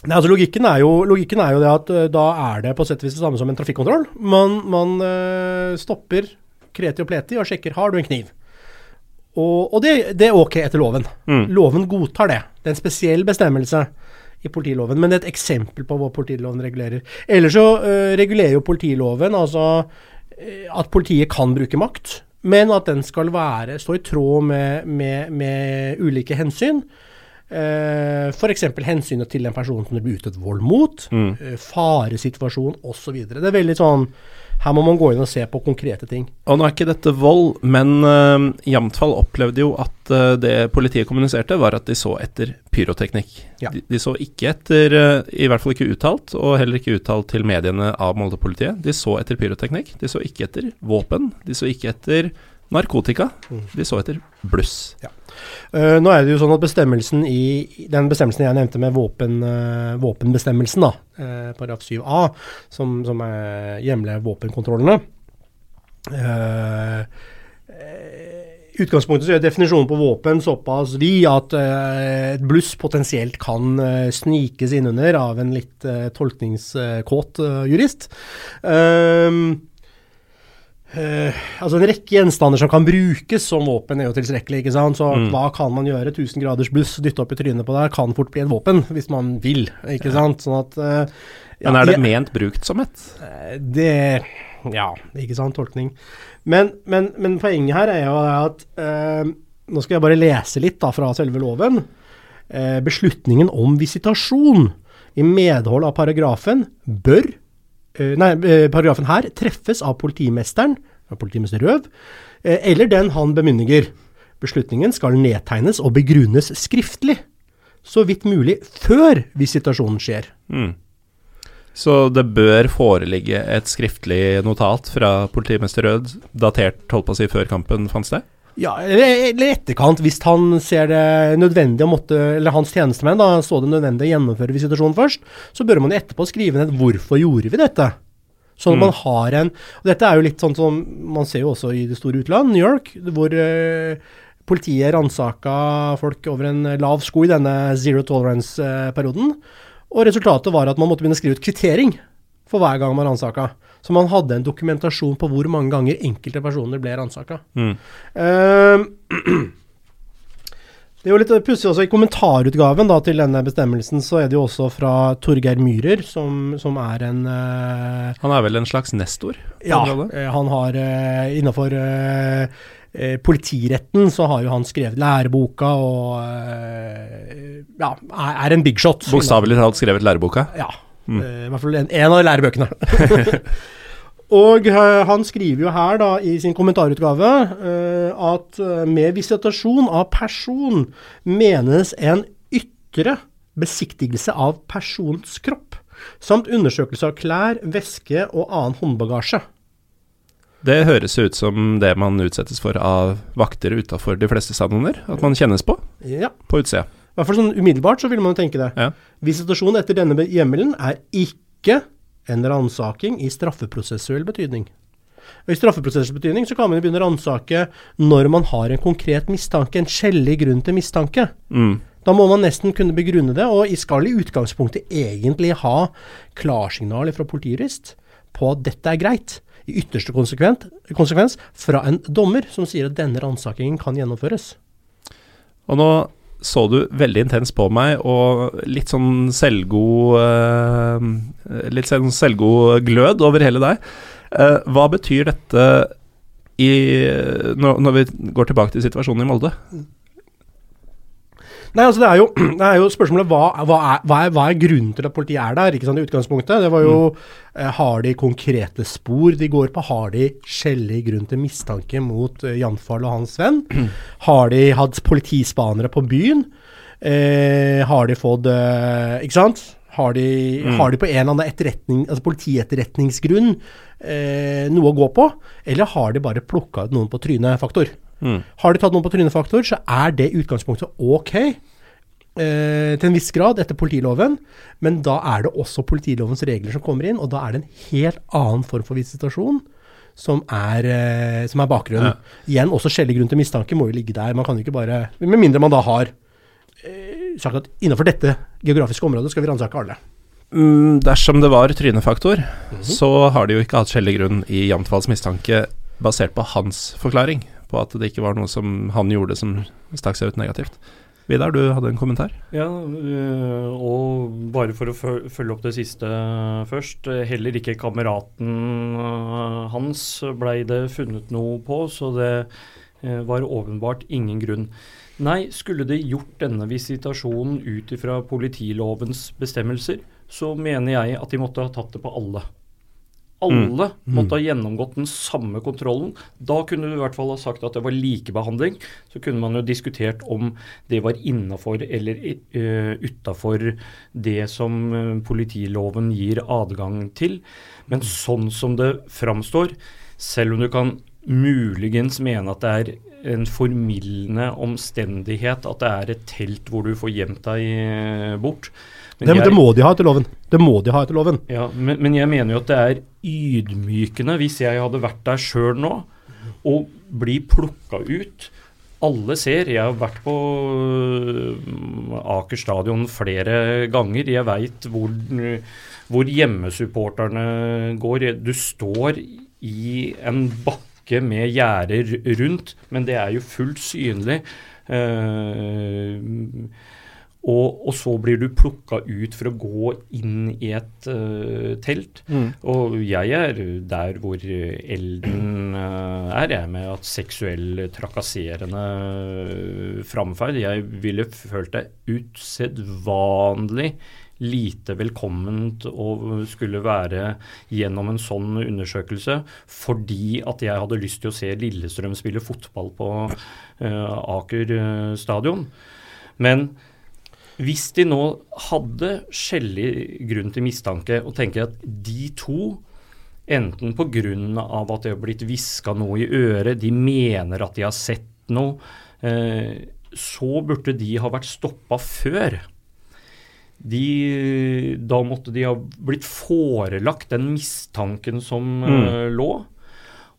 Nei, altså logikken er, jo, logikken er, jo, det at uh, da er det på sett og vis det samme som en trafikkontroll. Man, man uh, stopper kreti og pleti og sjekker har du en kniv. Og, og det, det, er ok etter loven. Mm. Loven godtar det. Det er en spesiell bestemmelse i politiloven, men det er et eksempel på hva politiloven regulerer. Ellers så uh, regulerer jo politiloven altså at politiet kan bruke makt, men at den skal være, stå i tråd med, med, med ulike hensyn. Uh, F.eks. hensynet til en person som det blir utøvd vold mot, mm. uh, faresituasjon osv. Det er veldig sånn Her må man gå inn og se på konkrete ting. Og Nå er ikke dette vold, men uh, Jamtfall opplevde jo at uh, det politiet kommuniserte, var at de så etter pyroteknikk. Ja. De, de, så ikke etter, i hvert fall ikke uttalt, og heller ikke uttalt til mediene av Molde-politiet, de så etter pyroteknikk. De så ikke etter våpen. De så ikke etter narkotika. Mm. De så etter bluss. Ja. Uh, nå er det jo sånn at bestemmelsen i den bestemmelsen jeg nevnte med våpen, uh, våpenbestemmelsen, da, uh, paragraf 7a, som, som hjemler våpenkontrollene utgangspunktet så er definisjonen på våpen såpass vid at et bluss potensielt kan snikes innunder av en litt tolkningskåt jurist. Ehm, eh, altså En rekke gjenstander som kan brukes som våpen, er jo tilstrekkelig. ikke sant? Så Mm. hva kan man gjøre? 1000 graders bluss dytte opp i trynet på deg kan fort bli et våpen, hvis man vil. ikke sant? Sånn at Uh, ja, Men er det ment brukt som et? Eh, Det Ja, ikke sant, tolkning. Men, men, men poenget her er jo at uh, Nå skal jeg bare lese litt da fra selve loven. Beslutningen om visitasjon i medhold av paragrafen bør Nei, eh, paragrafen her treffes av politimesteren, av politimester Røv, eh, eller den han bemyndiger. Beslutningen skal nedtegnes og begrunnes skriftlig, så vidt mulig før visitasjonen skjer. Mm. Så det bør foreligge et skriftlig notat fra politimester Rød, datert holdt på å si før kampen fant sted? Ja, eller etterkant, hvis han ser det nødvendig å måtte, eller hans tjenestemenn da, så det nødvendig å gjennomføre visitasjonen først, så bør man etterpå skrive ned hvorfor gjorde vi dette. Sånn at Mm. man har en og Dette er jo litt sånn som man ser jo også i det store utland, New York, hvor eh, politiet ransaka folk over en lav sko i denne zero tolerance-perioden. Og resultatet var at man måtte begynne å skrive ut kvittering for hver gang man ransaka. Så man hadde en dokumentasjon på hvor mange ganger enkelte personer ble ransaka. Mm. Uh, (clears throat) det er jo litt pussig også I kommentarutgaven da, til denne bestemmelsen så er det jo også fra Torgeir Myhrer, som, som er en uh, Han er vel en slags nestor? Ja, eh, han har uh, innafor uh, eh, politiretten så har jo han skrevet læreboka og eh, ja, er en big shot. Bokstavelig talt skrevet læreboka? Ja. Mm. eh, I hvert fall en, en av lærebøkene. (laughs) Og eh, han skriver jo her da i sin kommentarutgave eh, at med visitasjon av person menes en ytre besiktigelse av personens kropp, samt undersøkelse av klær, væske og annen håndbagasje. Det høres ut som det man utsettes for av vakter utafor de fleste stadioner. At man kjennes på Ja, på utsida. I hvert fall sånn umiddelbart så vil man jo tenke det. Ja. Visitasjon etter denne hjemmelen er ikke en ransaking i straffeprosessuell betydning. I straffeprosessuell betydning så kan man begynne å ransake når man har en konkret mistanke, en skjellig grunn til mistanke. Mm. Da må man nesten kunne begrunne det, og i- skal i utgangspunktet egentlig ha klarsignal fra politijurist på at dette er greit. I ytterste konsekvens fra en dommer som sier at denne ransakingen kan gjennomføres. Og nå så du veldig intens på meg, og litt sånn selvgod eh, Litt sånn selvgod glød over hele deg. Eh, hva betyr dette i, når, vi går tilbake til situasjonen i Molde? Nei, altså det er jo, (clears throat) det er jo spørsmålet hva, hva, er, hva, er, hva er grunnen til at politiet er der, ikke sant, i utgangspunktet. Det var jo eh, Har de konkrete spor de går på? Har de skjellig grunn til mistanke mot eh, Janfall og hans venn? (clears throat) Har de hatt politispanere på byen? Eh, har de fått eh, Ikke sant? Har de, Mm. har de på en eller annen etterretning, altså politietterretningsgrunn eh, noe å gå på? Eller har de bare plukka ut noen på trynefaktor? Mm. Har de tatt noen på trynefaktor, så er det utgangspunktet ok. Eh, til en viss grad etter politiloven, men da er det også politilovens regler som kommer inn, og da er det en helt annen form for visitasjon som er, eh, som er bakgrunnen. Igjen, også skjellig grunn til mistanke må jo ligge der. Man kan jo ikke bare Med mindre man da har eh, sagt at innenfor dette geografiske området skal vi ransake alle. Mm, dersom det var trynefaktor, så har de jo ikke hatt skjellig grunn i Jamtvalls mistanke basert på hans forklaring, på at det ikke var noe som han gjorde som stakk seg ut negativt. Vidar, du hadde en kommentar? Ja, øh, og bare for å følge opp det siste først. Heller ikke kameraten øh, hans blei det funnet noe på, så det øh, var åpenbart ingen grunn. Nei, skulle det gjort denne visitasjonen ut ifra politilovens bestemmelser, så mener jeg at de måtte ha tatt det på alle. Alle måtte ha gjennomgått den samme kontrollen. Da kunne du i hvert fall ha sagt at det var likebehandling. Så kunne man jo diskutert om det var innafor eller uh, utafor det som eh, politiloven gir adgang til. Men sånn som det framstår, selv om du kan muligens mene at det er en formildende omstendighet at det er et telt hvor du får gjemt deg eh, bort. Det, jeg- det må de ha etter loven. Det må de ha etter loven. ja, men, men jeg mener jo at det er ydmykende hvis jeg hadde vært der sjøl nå, og bli plukka ut alle ser. Jeg har vært på øh, Aker stadion flere ganger. Jeg veit hvor, hvor hjemmesupporterne går. Du står i en bakke med gjerder rundt, men det er jo fullt synlig. Uh, og, og, så blir du plukka ut for å gå inn i et uh, telt. Mm. Og jeg er der hvor Elden uh, er, jeg, med at seksuell trakasserende uh, framferd. Jeg ville følt det usedvanlig lite velkomment å skulle være gjennom en sånn undersøkelse fordi at jeg hadde lyst til å se Lillestrøm spille fotball på Aker stadion. Men hvis de nå hadde skjellig grunn til mistanke og tenker at de to, enten pga. at det har blitt hviska noe i øret, de mener at de har sett noe, eh, så burde de ha vært stoppa før. De, da måtte de ha blitt forelagt den mistanken som mm. uh, lå.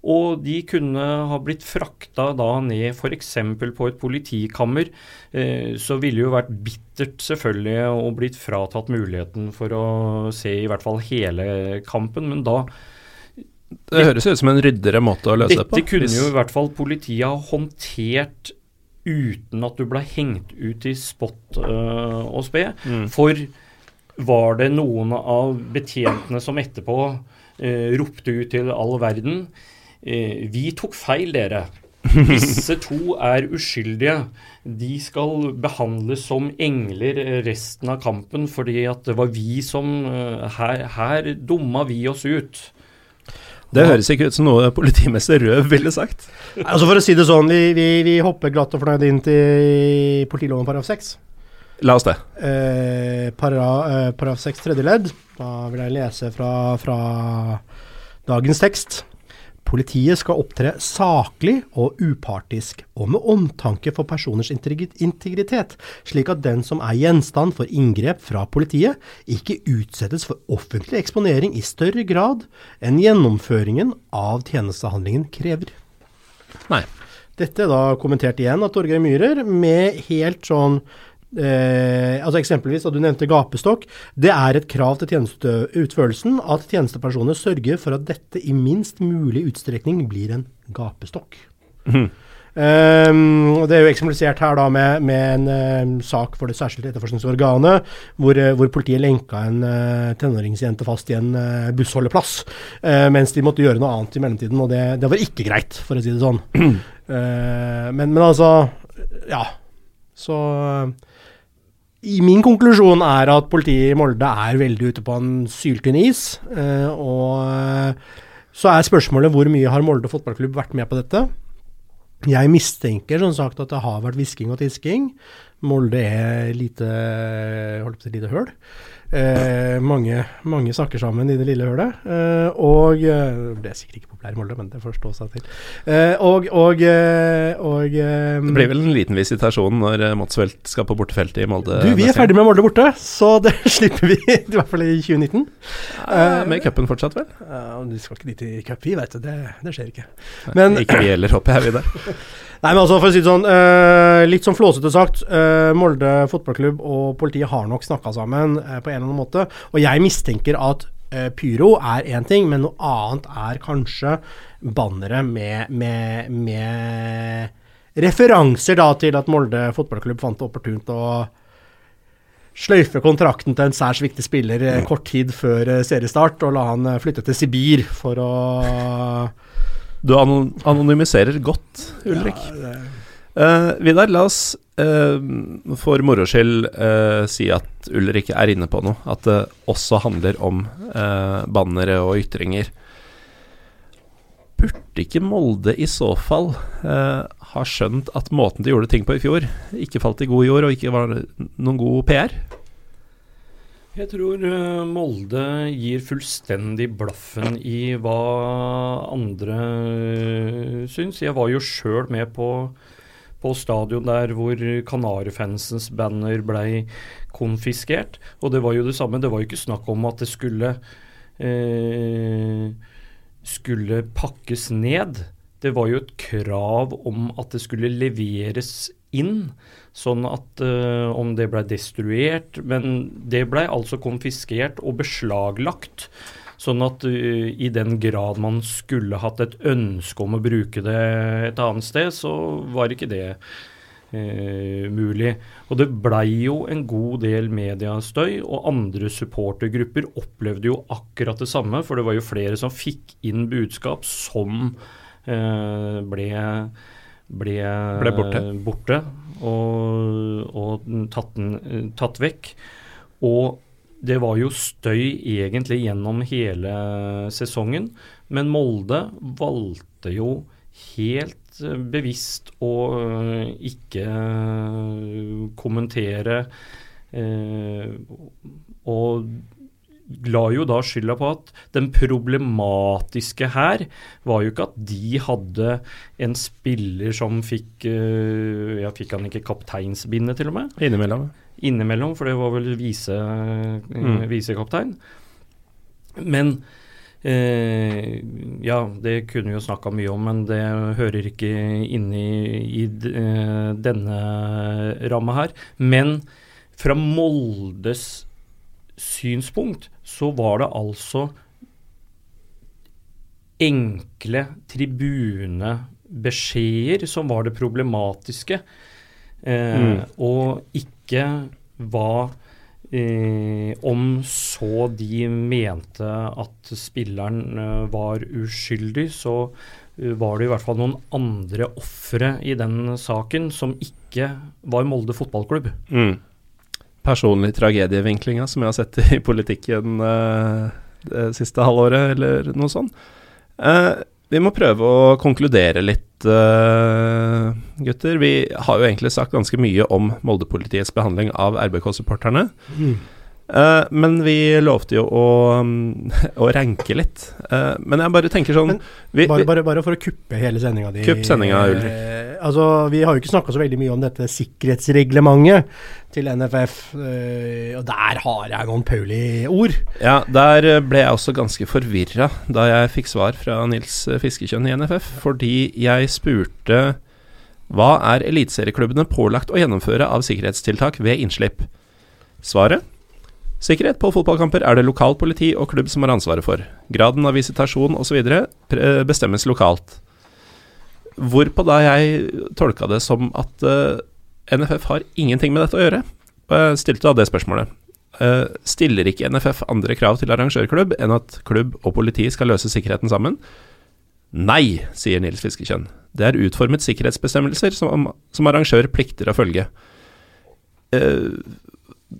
Og de kunne ha blitt frakta da ned f.eks. på et politikammer. Eh, så ville det jo vært bittert selvfølgelig å blitt fratatt muligheten for å se i hvert fall hele kampen, men da Det høres ut som en ryddere måte å løse det på. Dette kunne jo i hvert fall politiet ha håndtert uten at du ble hengt ut i spott uh, og spe. Mm. For var det noen av betjentene som etterpå uh, ropte ut til all verden Eh, vi tok feil, dere. (laughs) Disse to er uskyldige. De skal behandles som engler resten av kampen, fordi at det var vi som eh, Her, her dumma vi oss ut. Det høres ikke ut som noe politimester Røv ville sagt. Altså For å si det sånn, vi, vi, vi hopper glatt og fornøyd inn til politiloven paragraf 6. La oss det. Eh, para, eh, paragraf 6 tredje ledd. Da vil jeg lese fra, fra dagens tekst. Politiet skal opptre saklig og upartisk, og med omtanke for personers integritet, slik at den som er gjenstand for inngrep fra politiet, ikke utsettes for offentlig eksponering i større grad enn gjennomføringen av tjenestehandlingen krever. Nei. Dette er da kommentert igjen av Torgeir Myhrer, med helt sånn Eh, altså Eksempelvis, at du nevnte gapestokk. Det er et krav til tjenesteutførelsen at tjenestepersoner sørger for at dette i minst mulig utstrekning blir en gapestokk. Mm. Um, det er jo eksemplifisert her da med, med en eh, sak for det særskilte etterforskningsorganet, hvor, uh, hvor politiet lenka en uh, tenåringsjente fast i en bussholdeplass, mens de måtte gjøre noe annet i mellomtiden. Og det, det var ikke greit, for å si det sånn. (clears throat) men, men altså Ja. Så i min konklusjon er at politiet i Molde er veldig ute på en syltynn is. Eh, og eh, så er spørsmålet hvor mye har Molde fotballklubb vært med på dette? Jeg mistenker som sagt at det har vært hvisking og tisking. Molde er lite, holdt på å si lite høl. Eh, mange, mange snakker sammen i det lille hølet. Eh, og eh, Det er sikkert ikke populær i Molde, men det får stå seg til. Eh, og, og, eh, og eh, Det blir vel en liten visitasjon når Motsvelt skal på bortefeltet i Molde? Du, Vi er ferdig med Molde borte, så det (laughs) slipper vi. I hvert fall i 2019. Ja, med cupen fortsatt, vel? Ja, Du skal ikke dit i cup, vi, veit du. Det, det, skjer ikke. Men, ikke vi heller, håper jeg vi der. (laughs) Nei, men altså, for å si det sånn, uh, litt sånn flåsete sagt. Uh, Molde fotballklubb og politiet har nok snakka sammen uh, på en eller annen måte. Og jeg mistenker at pyro er én ting, men noe annet er kanskje bannere med, med, med referanser da til at Molde fotballklubb fant det opportunt å sløyfe kontrakten til en særs viktig spiller kort tid før seriestart, og la han flytte til Sibir for å du anonymiserer godt, Ulrik. Ja, uh, Vidar, la oss uh, for moro skyld uh, si at Ulrik er inne på noe. At det også handler om bannere og ytringer. Burde ikke Molde i så fall ha skjønt at måten de gjorde ting på i fjor, ikke falt i god jord og ikke var noen god PR? Jeg tror uh, Molde gir fullstendig blaffen i hva andre uh, syns. Jeg var jo sjøl med på, på, stadion der hvor Kanarifansens banner blei konfiskert. Og det var jo det samme. Det var jo ikke snakk om at det skulle eh, skulle pakkes ned. det var jo et krav om at det skulle leveres inn. Sånn at uh, om det ble destruert Men det ble altså konfiskert og beslaglagt. Sånn at uh, i den grad man skulle hatt et ønske om å bruke det et annet sted, så var ikke det uh, mulig. Og det blei jo en god del mediestøy, og andre supportergrupper opplevde jo akkurat det samme, for det var jo flere som fikk inn budskap som ble ble, ble borte. borte og, og tatt, den, tatt, vekk. Og det var jo støy egentlig gjennom hele sesongen, men Molde valgte jo helt bevisst å ikke kommentere. Eh, og la jo da skylda på at den problematiske her var jo ikke at de hadde en spiller som fikk uh, Ja, fikk han ikke kapteinsbindet, til og med? Innimellom. Innimellom, for det var vel vise, uh, mm. visekaptein. Men Eh, ja, det kunne vi jo snakka mye om, men det hører ikke inn i, i denne ramma her. Men fra Moldes synspunkt så var det altså enkle tribunebeskjeder som var det problematiske, eh, mm. og ikke hva eh, Om så de mente at spilleren eh, var uskyldig, så uh, var det i hvert fall noen andre ofre i den saken som ikke var Molde fotballklubb. Mm personlig tragedievinklinga som jeg har sett i politikken uh, det siste halvåret, eller noe sånt. Uh, vi må prøve å konkludere litt, uh, gutter. Vi har jo egentlig sagt ganske mye om Molde-politiets behandling av RBK-supporterne. Mm. Men vi lovte jo å, (laughs) å ranke litt. Men jeg bare tenker sånn vi, bare, bare, bare, for å kuppe hele sendinga di. Kupp sendinga, Ulrik. Altså, vi har jo ikke snakka så veldig mye om dette sikkerhetsreglementet til NFF, og der har jeg noen Pauli-ord. Ja, der ble jeg også ganske forvirra da jeg fikk svar fra Nils Fiskekjønn i NFF, fordi jeg spurte hva er eliteserieklubbene pålagt å gjennomføre av sikkerhetstiltak ved innslipp? Svaret Sikkerhet på fotballkamper er det lokalt politi og klubb som har ansvaret for. Graden av visitasjon osv. bestemmes lokalt. Hvorpå da jeg tolka det som at uh, eh, NFF har ingenting med dette å gjøre. Og jeg stilte da det spørsmålet. Uh, stiller ikke NFF andre krav til arrangørklubb enn at klubb og politi skal løse sikkerheten sammen? Nei, sier Nils Fiskekjønn. Det er utformet sikkerhetsbestemmelser som, som arrangør plikter å følge. Uh,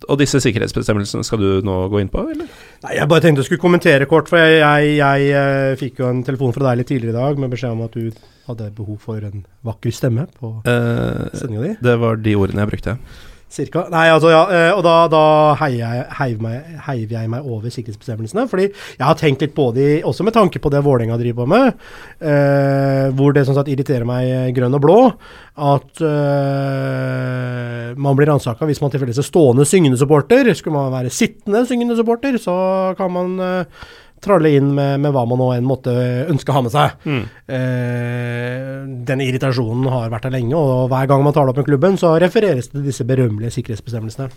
og disse sikkerhetsbestemmelsene skal du nå gå inn på, eller? Nei, Jeg bare tenkte jeg skulle kommentere kort, for jeg, jeg, jeg, jeg fikk jo en telefon fra deg litt tidligere i dag med beskjed om at du hadde behov for en vakker stemme på uh, sendinga di. Det var de ordene jeg brukte. Cirka. Nei, altså, ja, eh, og da, da heiv jeg meg over sikkerhetsbestemmelsene. Fordi jeg har tenkt litt på det, også med tanke på det Vålerenga driver på med. Eh, hvor det som sagt irriterer meg grønn og blå. At eh, man blir ransaka hvis man tilfeldigvis er stående syngende supporter. Skulle man være sittende syngende supporter, så kan man eh, tralle inn med, med, hva man nå enn måtte ønske å ha med seg. Mm. Eh, den irritasjonen har vært der lenge, og hver gang man tar det opp med klubben, så refereres det til disse berømmelige sikkerhetsbestemmelsene.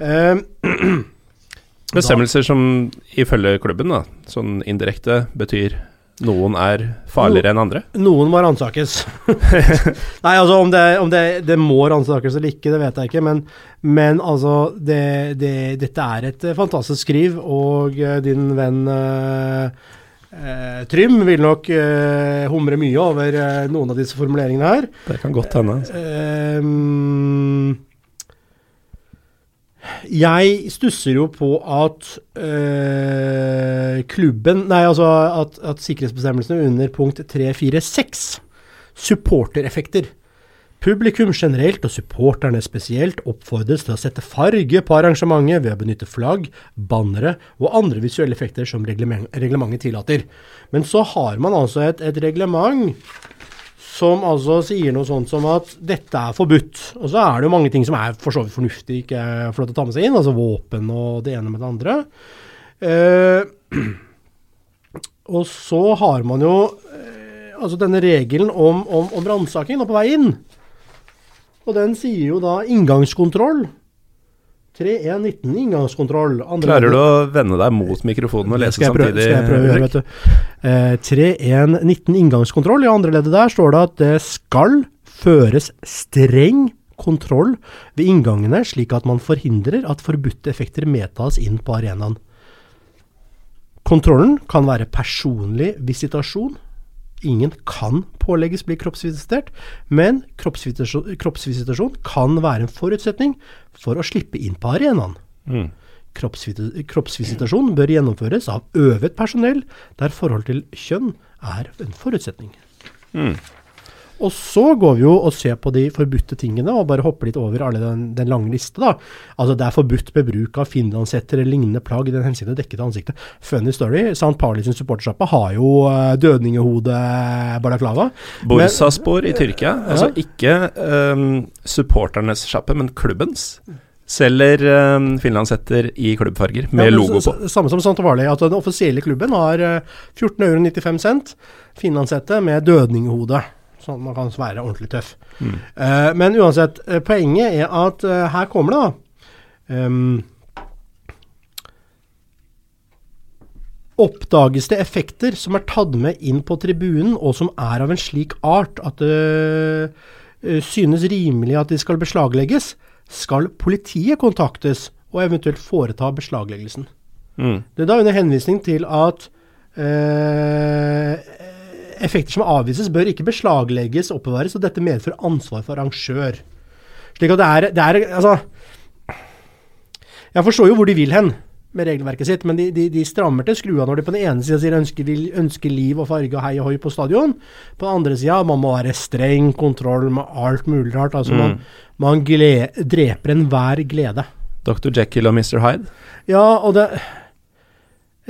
Eh, (clears throat) Bestemmelser som ifølge klubben, da, sånn indirekte, betyr noen er farligere enn andre? Noen må ransakes. (laughs) Nei, altså om, det, om det, det, må ransakes eller ikke, det vet jeg ikke. Men, men altså, det, det, dette er et eh, fantastisk skriv, og uh, din venn uh, eh, Trym vil nok humre mye over noen av disse formuleringene her. Det kan godt hende. Um, jeg stusser jo på at øh, klubben Nei, altså at, at sikkerhetsbestemmelsene under punkt 346, supportereffekter Publikum generelt og supporterne spesielt oppfordres til å sette farge på arrangementet ved å benytte flagg, bannere og andre visuelle effekter som reglementet tillater. Men så har man altså et, et reglement som altså sier noe sånt som at dette er forbudt. Og så er det jo mange ting som er for så vidt fornuftig ikke for å ta med seg inn, altså våpen og det ene med det andre. Eh, og så har man jo eh, altså denne regelen om, om, om ransaking på vei inn. Og den sier jo da inngangskontroll. 3.1.19 inngangskontroll. Andre Klarer du å vende deg mot mikrofonen og lese prøve, samtidig? Skal jeg prøve å gjøre, vet du. Eh, 3.1.19 inngangskontroll. I andre leddet der står det at det skal føres streng kontroll ved inngangene, slik at man forhindrer at forbudte effekter medtas inn på arenaen. Kontrollen kan være personlig visitasjon. Ingen kan pålegges bli kroppsvisitert, men kroppsvisitasjon, kroppsvisitasjon kan være en forutsetning for å slippe inn på arenaen. Mm. Kroppsvisitasjon bør gjennomføres av øvet personell der forhold til kjønn er en forutsetning. Mm. Og så går vi jo og ser på de forbudte tingene, og bare hopper litt over alle den, den lange liste. da. Altså Det er forbudt med bruk av finlandshetter eller lignende plagg i den hensikt å dekke til ansiktet. Funny story, St. Pauli sin supportersjappe har jo uh, dødningehode-balaklava. Borsaspor i Tyrkia, altså ikke um, supporternes sjappe, men klubbens, selger um, finlandshetter i klubbfarger med Ja, logo på. Samme som St. Pauli. At den offisielle klubben har uh, 14 euro 95 finlandshette med dødningehode. Sånn at man kan være ordentlig tøff. Mm. Uh, men uansett, eh, poenget er at uh, her kommer det, da. Um, oppdages det effekter som er tatt med inn på tribunen, og som er av en slik art at det synes rimelig at de skal beslaglegges, skal politiet kontaktes og eventuelt foreta beslagleggelsen. Mm. Det er da under henvisning til at eh, effekter som avvises, bør ikke beslaglegges oppbevares, og dette medfører ansvar for arrangør. Slik at det er, det er Altså Jeg forstår jo hvor de vil hen med regelverket sitt, men de, de, de strammer til skrua når de på den ene sida sier ønsker, vil, ønsker liv og farge og hei og hoi på stadion. På den andre sida man må være streng kontroll med alt mulig rart. Altså man, man gled, dreper enhver glede. Dr. Jekyll og Mr. Hyde. Ja, og det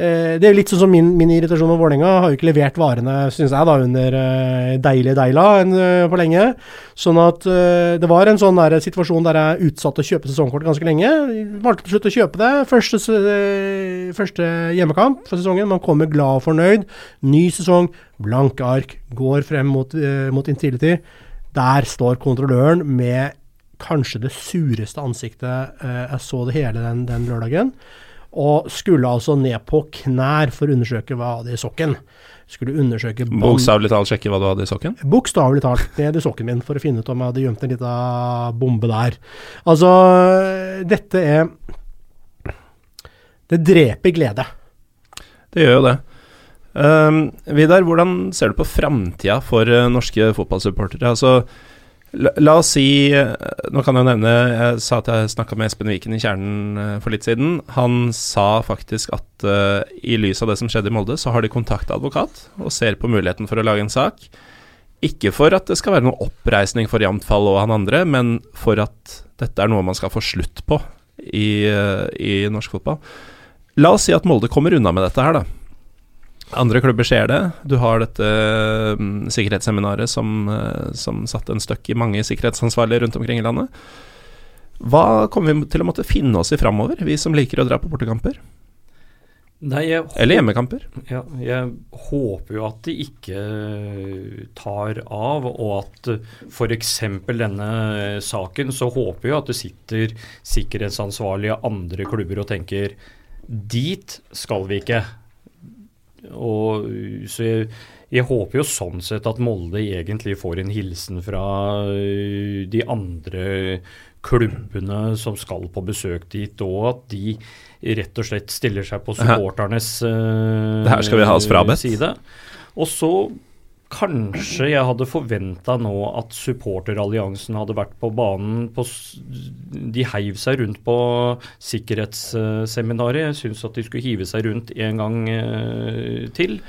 Det er jo litt sånn som min, min irritasjon med Vålerenga. Har jo ikke levert varene, syns jeg, da, under eh, deilige Deila en, eh, på lenge. Sånn at eh, det var en sånn der situasjon der jeg utsatte å kjøpe sesongkort ganske lenge. Valgte til slutt å kjøpe det. Første, eh, første hjemmekamp for sesongen. Man kommer glad og fornøyd. Ny sesong, blanke ark. Går frem mot, eh, mot Intility. Der står kontrolløren med kanskje det sureste ansiktet eh, jeg så det hele den, den lørdagen. Og skulle altså ned på knær for å undersøke hva jeg hadde i sokken. Skulle undersøke Bokstavelig talt sjekke hva du hadde i sokken. Bokstavelig talt ned i sokken min for å finne ut om jeg hadde gjemt en lita bombe der. Altså, dette er Det dreper glede. Det gjør jo det. Um, Vidar, hvordan ser du på framtida for eh, norske fotballsupportere? Altså, la, la oss si eh, Nå kan jeg nevne Jeg sa at jeg snakka med Espen Viken i Kjernen eh, for litt siden. Han sa faktisk at uh, i lys av det som skjedde i Molde, så har de kontakta advokat og ser på muligheten for å lage en sak. Ikke for at det skal være noen oppreisning for Jamtfall og han andre, men for at dette er noe man skal få slutt på i, uh, i norsk fotball. La oss si at Molde kommer unna med dette her, da. Andre klubber ser det. Du har dette um, sikkerhetsseminaret som, uh, som satte en støkk i mange sikkerhetsansvarlige rundt omkring i landet. Hva kommer vi til å måtte finne oss i framover, vi som liker å dra på bortekamper? Nei, Eller hjemmekamper? ja, jeg håper jo at de ikke tar av, og at f.eks. denne saken, så håper jeg at det sitter sikkerhetsansvarlige andre klubber og tenker dit skal vi ikke. Så jeg, jeg håper jo sånn sett at Molde egentlig får en hilsen fra de andre klubbene som skal på besøk dit, og at de rett og slett stiller seg på supporternes uh, Det her skal vi ha oss frabedt. side. Og så Kanskje jeg hadde forventa nå at supporteralliansen hadde vært på banen på De heiv seg rundt på sikkerhetsseminaret. Jeg syns at de skulle hive seg rundt en gang eh, til.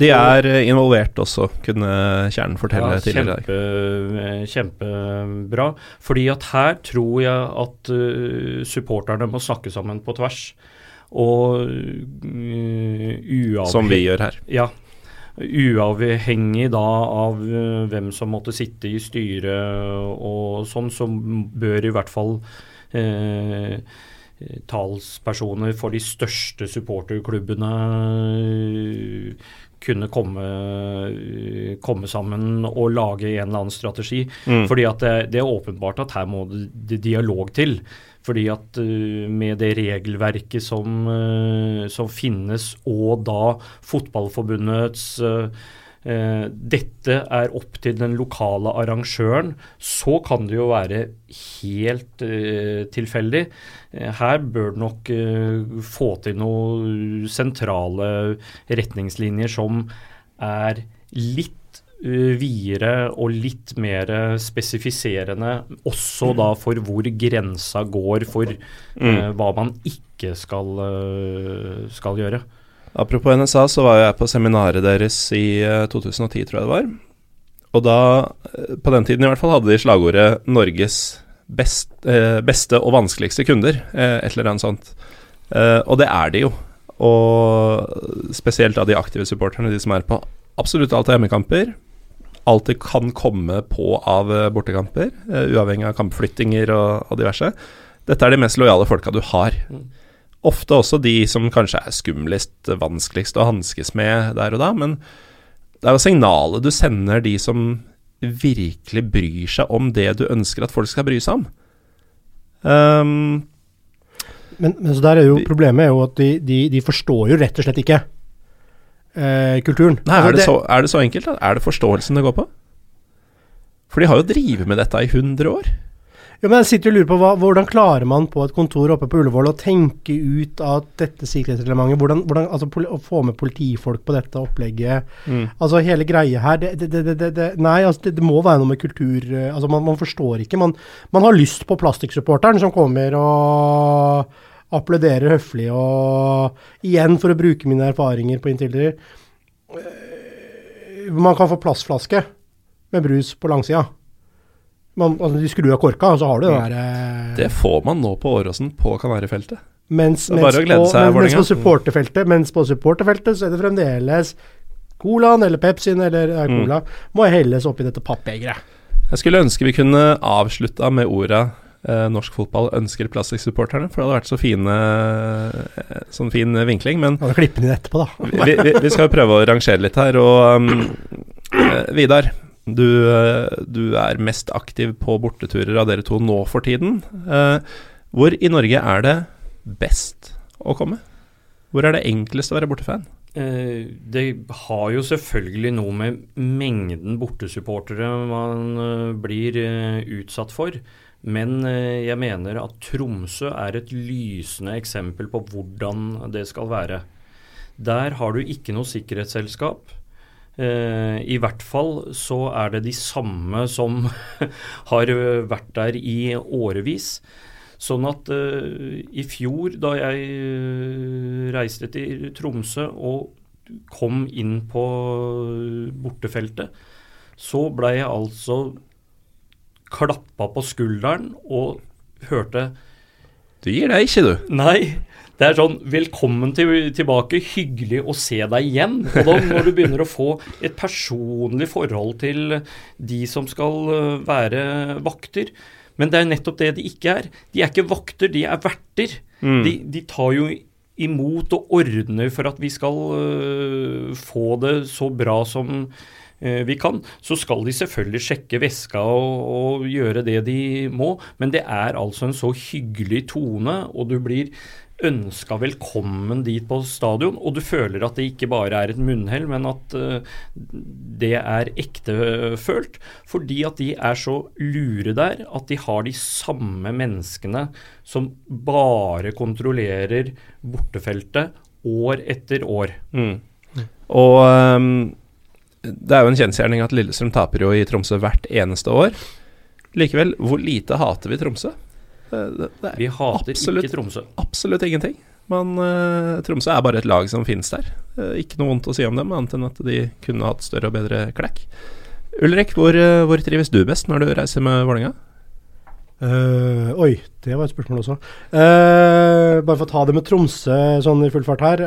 De er og, involvert også, kunne Kjernen fortelle Ja, tidligere i dag. kjempe, eh, kjempebra. Fordi at her tror jeg at uh, supporterne må snakke sammen på tvers. Og uh, Som vi gjør her. Ja. Uavhengig da av eh, hvem som måtte sitte i styret og sånn, så bør i hvert fall eh, talspersoner for de største supporterklubbene eh, kunne komme, komme, sammen og lage en eller annen strategi. Mm. Fordi at det, det, er åpenbart at her må det dialog til. Fordi at uh, med det regelverket som, uh, som, finnes, og da Fotballforbundets dette er opp til den lokale arrangøren, så kan det jo være helt tilfeldig. her bør det nok få til noen sentrale retningslinjer som er litt uh, videre og litt mer spesifiserende, også da for hvor grensa går for uh, hva man ikke skal, uh, skal, gjøre. Apropos NSA, så var jeg på seminaret deres i 2010, tror jeg det var. Og da, på den tiden i hvert fall, hadde de slagordet 'Norges best, beste og vanskeligste kunder', et eller annet sånt. og det er de jo. Og spesielt av de aktive supporterne, de som er på absolutt alt av hjemmekamper Alt det kan komme på av eh, bortekamper, uavhengig av kampflyttinger og, og, diverse. Dette er de mest lojale folka du har. Ofte også de som kanskje er skumlest, vanskeligst å hanskes med der og da, men det er jo signalet du sender de som virkelig bryr seg om det du ønsker at folk skal bry seg om. Um, men, men, så der er jo problemet er jo at de, de, de forstår jo rett og slett ikke eh, kulturen. Nei, er, altså, det så, er, det så, enkelt? Da? Er det forståelsen det går på? For de har jo drevet med dette i 100 år. Ja, men jeg sitter og lurer på hva, Hvordan klarer man på et kontor oppe på Ullevål å tenke ut av dette sikkerhetsreglementet? Hvordan, hvordan, altså, Å få med politifolk på dette opplegget. Mm. Altså Hele greia her det, det, det, Nei, altså, det, må være noe med kultur eh, altså Man, man forstår ikke. Man, man har lyst på plastikksupporteren som kommer og applauderer høflig og Igjen, for å bruke mine erfaringer på Intilder eh, Man kan få plastflaske med brus på langsida. Man, altså, de skrur av korka, og så har du det der eh, Det får man nå på Åråsen, på Kanarifeltet. Mens, mens, på, mens, på supporterfeltet, mens på supporterfeltet så er det fremdeles Colaen eller Pepsien eller ja, Cola mm. må helles oppi dette pappegeret. Jeg skulle ønske vi kunne avslutta med orda eh, norsk fotball ønsker plastikksupporterne, for det hadde vært så fine eh, sånn fin vinkling. Men ja, klippe den etterpå, da. vi, vi, vi, skal prøve å rangere litt her. Og um, eh, Vidar, du, eh, du, er mest aktiv på borteturer av dere to nå for tiden. Eh, hvor i Norge er det best å komme? Hvor er det enklest å være bortefan? Eh, det har jo selvfølgelig noe med mengden bortesupportere man blir utsatt for. Men jeg mener at Tromsø er et lysende eksempel på hvordan det skal være. Der har du ikke noe sikkerhetsselskap. Eh, I hvert fall så er det de samme som (laughs) har vært der i årevis. Sånn at uh, i fjor, da jeg uh, reiste til Tromsø og kom inn på bortefeltet, så ble jeg altså klappa på skulderen og hørte Du gir deg ikke, du. Nei. Det er sånn 'velkommen til, tilbake, hyggelig å se deg igjen'. Og da når du begynner å få et personlig forhold til de som skal øh, være vakter Men det er nettopp det de ikke er. De er ikke vakter, de er verter. Mm. De, de, tar jo imot og ordner for at vi skal uh, få det så bra som Eh, vi kan, så skal de selvfølgelig sjekke veska og, og, gjøre det de må. Men det er altså en så hyggelig tone, og du blir ønska velkommen dit på stadion. Og du føler at det ikke bare er et munnhell, men at uh, det er ektefølt. Fordi at de er så lure der at de har de samme menneskene som bare kontrollerer bortefeltet år etter år. Mm. Og um det er jo en kjensgjerning at Lillestrøm taper jo i Tromsø hvert eneste år. Likevel, hvor lite hater vi Tromsø? Det, det vi hater absolutt, ikke Tromsø. Absolutt ingenting. Men uh, Tromsø er bare et lag som finnes der. Uh, ikke noe vondt å si om dem, annet enn at de kunne hatt større og bedre klekk. Ulrik, hvor, uh, hvor trives du best når du reiser med Vålerenga? oi, det var et spørsmål også. bare for å ta det med Tromsø sånn i full fart her.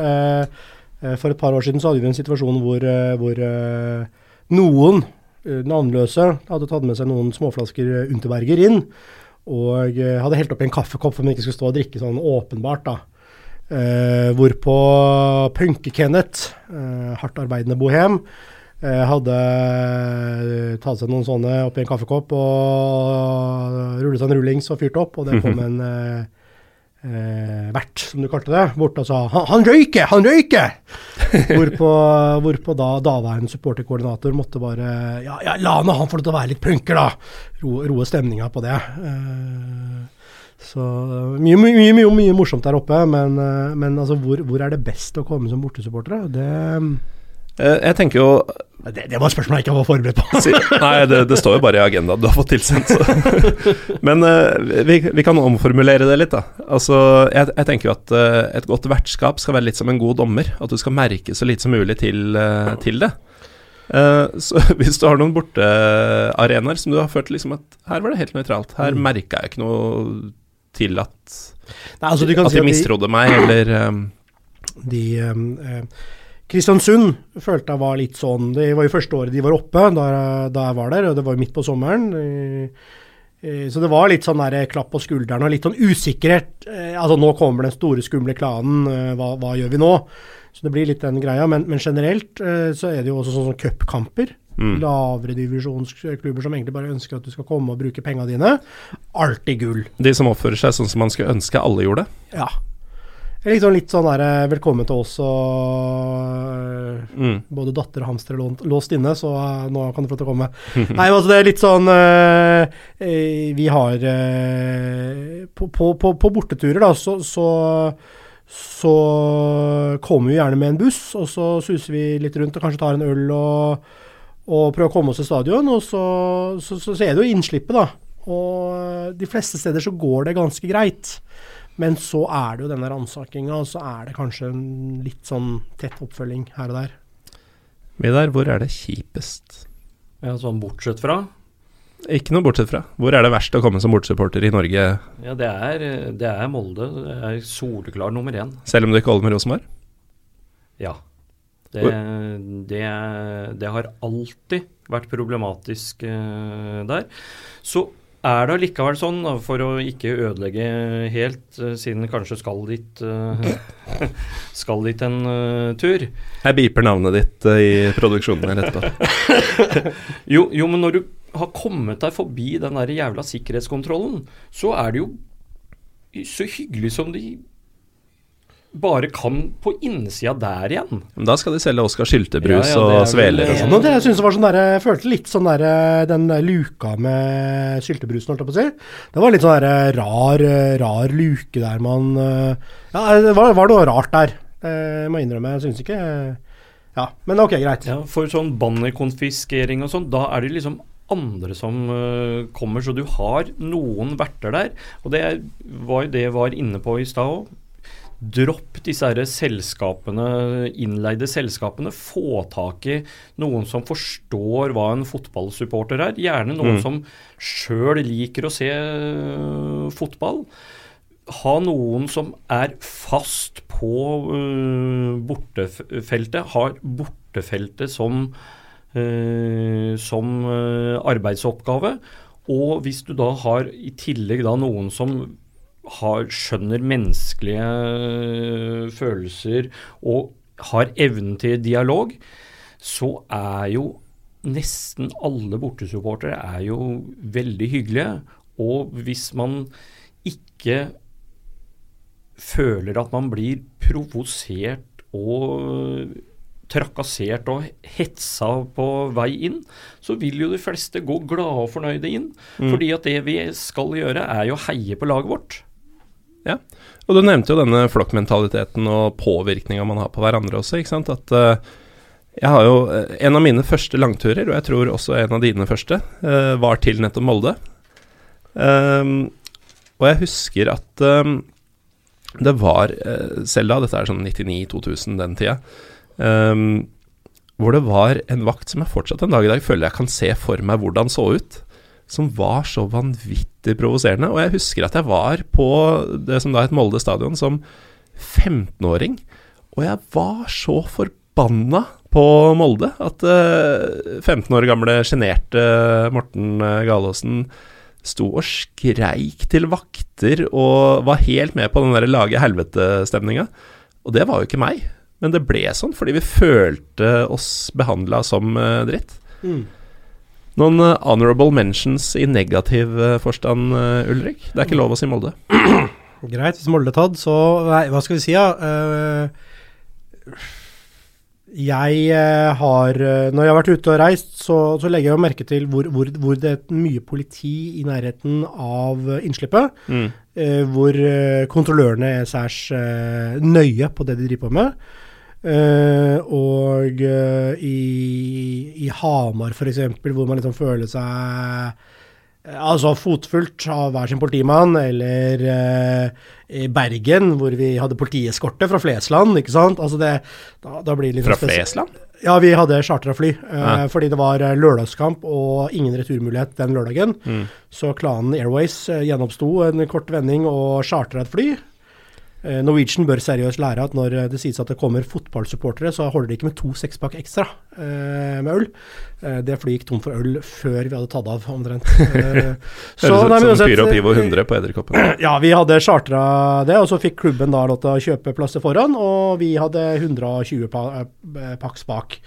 For et par år siden så hadde vi en situasjon hvor, hvor noen navnløse hadde tatt med seg noen småflasker Unterberger inn. Og hadde helt oppi en kaffekopp for man ikke skulle stå og drikke sånn åpenbart. da. Uh, hvorpå Punke-Kenneth, uh, hardt arbeidende bohem, uh, hadde tatt seg noen sånne oppi en kaffekopp og rullet seg en rullings og fyrt opp, og det kom en vert, som du kalte det, borte og sa 'Han, røyker! Han røyker!' (laughs) hvorpå, hvorpå da daværende supporterkoordinator måtte bare Ja, ja la nå han få lov til å være litt punker, da! Roe, roe stemninga på det. Eh, så mye, mye, mye, mye, morsomt der oppe, men, eh, men altså, hvor, hvor, er det best å komme som bortesupportere? Det eh, jeg tenker jo det, det var spørsmål jeg ikke var forberedt på. Nei, det, det, står jo bare i agendaen du har fått tilsendt, så. (laughs) Men uh, vi, vi, kan omformulere det litt, da. Altså, jeg, jeg tenker jo at uh, et godt vertskap skal være litt som en god dommer. At du skal merke så lite som mulig til, uh, til det. så (laughs) hvis du har noen bortearenaer som du har følt liksom at her var det helt nøytralt, her mm. merka jeg ikke noe til at, Nei, altså, at de mistrodde meg, eller um, De um, Kristiansund følte jeg var litt sånn Det var jo første året de var oppe, da, da jeg var der, og det var jo midt på sommeren. Så det var litt sånn der klapp på skulderen og litt sånn usikkerhet. Altså nå kommer den store, skumle klanen, hva, hva gjør vi nå? Så det blir litt den greia. Men, men generelt så er det jo også sånn som cupkamper. Mm. Lavere divisjonsklubber som egentlig bare ønsker at du skal komme og bruke pengene dine. Alltid gull. De som oppfører seg sånn som man skulle ønske alle gjorde? Ja. Liksom litt sånn der, eh, velkommen til oss og mm. både datter og hamster er låst inne, så uh, nå kan du få til å komme. (laughs) Nei, altså det er litt sånn uh, Vi har uh, på, på, på, på, borteturer, da, så, så, så kommer vi gjerne med en buss, og så suser vi litt rundt og kanskje tar en øl og og prøver å komme oss til stadion. Og så, så, så, så er det jo innslippet, da. Og de fleste steder så går det ganske greit. Men så er det jo denne ransakinga, og så er det kanskje en litt sånn tett oppfølging her og der. Vidar, hvor er det kjipest? Ja, Sånn bortsett fra? Ikke noe bortsett fra. Hvor er det verst å komme som bortesupporter i Norge? Ja, det er, det er Molde. Det er soleklar nummer én. Selv om du ikke holder med Rosenborg? Ja. Det, det, det, har alltid vært problematisk uh, der. Så er det allikevel sånn, for å ikke ødelegge helt, uh, siden kanskje skal dit uh, (laughs) skal dit en tur Jeg beeper navnet ditt i produksjonen her etterpå. (laughs) jo, jo, men når du har kommet deg forbi den der jævla sikkerhetskontrollen, så er det jo så hyggelig som de bare kan på innsida der igjen. Da skal de selge Oskar Skyltebrus ja, ja, og sveler og sånn. Det jeg synes var sånn der, jeg følte litt sånn der, den luka med syltebrusen, holdt jeg på å si. Det var litt sånn der rar, rar luke der man Ja, det var, var noe rart der. Jeg må innrømme. Jeg syns ikke Ja, men ok, greit. Ja, For sånn bannerkonfiskering og sånn, da er det liksom andre som uh, kommer, så du har noen verter der. Og det var jo det jeg var inne på i stad òg Dropp disse her selskapene, innleide selskapene. Få tak i noen som forstår hva en fotballsupporter er. Gjerne noen mm. som sjøl liker å se uh, fotball. Ha noen som er fast på uh, bortefeltet. Har bortefeltet som, uh, som arbeidsoppgave. Og hvis du da har i tillegg da noen som har, skjønner menneskelige øh, følelser og har evnen til dialog, så er jo nesten alle bortesupportere er jo veldig hyggelige. Og hvis man ikke føler at man blir provosert og trakassert og hetsa på vei inn, så vil jo de fleste gå glade og fornøyde inn. Mm. Fordi at det vi skal gjøre, er jo å heie på laget vårt. Ja, og du nevnte jo denne flokkmentaliteten og påvirkninga man har på hverandre også, ikke sant. At uh, jeg har jo uh, En av mine første langturer, og jeg tror også en av dine første, uh, var til nettopp Molde. Um, og jeg husker at um, det var, selv da, dette er sånn 99-2000, den tida, um, hvor det var en vakt som jeg fortsatt en dag i dag føler jeg kan se for meg hvordan så ut som var så vanvittig provoserende. Og jeg husker at jeg var på det som da het Molde stadion som 15-åring, og jeg var så forbanna på Molde at uh, eh, 15 år gamle sjenerte Morten uh, Galaasen sto og skreik til vakter og var helt med på den der lage helvete-stemninga. Og det var jo ikke meg, men det ble sånn fordi vi følte oss behandla som dritt. Mm. Noen uh, honorable mentions i negativ uh, forstand, Ulrik? Det er ikke lov å si Molde. (clears throat) Greit, hvis Molde er tatt, så Nei, hva skal vi si, da? Uh, jeg har Når jeg har vært ute og reist, så, så legger jeg merke til hvor, hvor, hvor, det er mye politi i nærheten av innslippet. Mm. Uh, hvor kontrollørene er særs uh, nøye på det de driver på med. Uh, og i, i Hamar f.eks., hvor man liksom føler seg Altså fotfulgt av hver sin politimann, eller i Bergen, hvor vi hadde politieskorte fra Flesland, ikke sant. Altså det, da, da blir det litt Fra Flesland? Ja, vi hadde chartra fly. Eh. Fordi det var lørdagskamp og ingen returmulighet den lørdagen. Mm. Så klanen Airways eh, gjenoppsto en kort vending og chartra et fly. Eh, Norwegian bør seriøst lære at når det sies at det kommer fotballsupportere, så holder det ikke med to sekspakk ekstra eh, med øl. Eh, det flyet gikk tom for øl før vi hadde tatt av, omtrent. (laughs) Eh, så, Høres ut som Pyro Pivo 100 på Edderkoppen. (clears throat) Ja, vi hadde chartra det, og så fikk klubben da lov til å kjøpe plasser foran, og vi hadde 120 pa eh, pakks bak.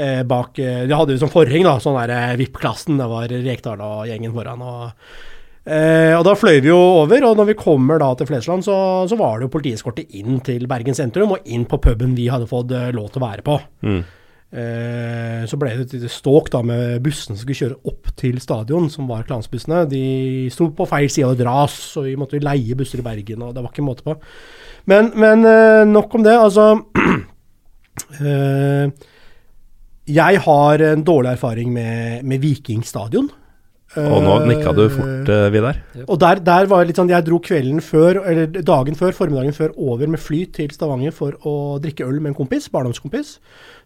Eh, bak De hadde jo som forheng, da, sånn der VIP-klassen. Det var Rekdal og gjengen foran. og Eh, og Da fløy vi jo over, og når vi kommer da til Flesland, så, så var det jo politieskortet inn til Bergen sentrum og inn på puben vi hadde fått uh, lov til å være på. Mm. Eh, så ble det et ståk da med bussene som skulle kjøre opp til stadion, som var klansbussene. De sto på feil side av et ras, og vi måtte leie busser i Bergen, og det var ikke måte på. Men, men eh, nok om det. Altså (clears throat) eh, Jeg har en dårlig erfaring med, med Viking stadion. Og nå nikka du fort, uh, Vidar. Og der, der, var det litt sånn Jeg dro kvelden før, eller dagen før, formiddagen før, over med fly til Stavanger for å drikke øl med en kompis, barndomskompis,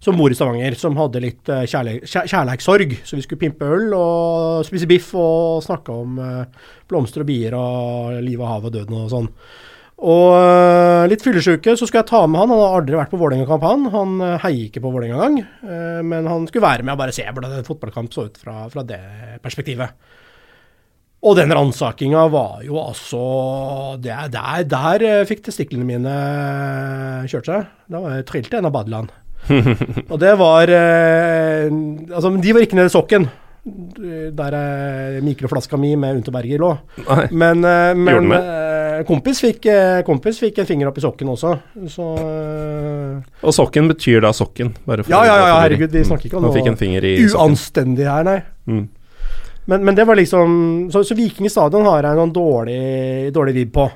som bor i Stavanger, som hadde litt uh, kjærleikssorg. Så vi skulle pimpe øl og spise biff og snakke om uh, blomster og bier og livet, havet og døden og sånn. Og uh, litt fyllesyke, så skulle jeg ta med han. Han har aldri vært på Vålerenga-kamp, han. Han uh, heier ikke på Vålerenga engang. Uh, men han skulle være med og bare se hvordan en fotballkamp så ut fra, fra det perspektivet. Og den ransakinga var jo altså det, Der, der fikk testiklene mine kjørt seg. Da var jeg trilte en av badeland. (laughs) og det var Altså, de var ikke nede i sokken der mikroflaska mi med Unterberger lå. Men, men kompis fikk, eh, kompis fikk, en finger opp i sokken også, så uh, Og sokken betyr da sokken? ja, ja, ja, ja, herregud, vi snakker ikke om noe uanstendig her, nei. Mm. Men, men, det var liksom Så, så Viking stadion har jeg en sånn dårlig, dårlig vibb på.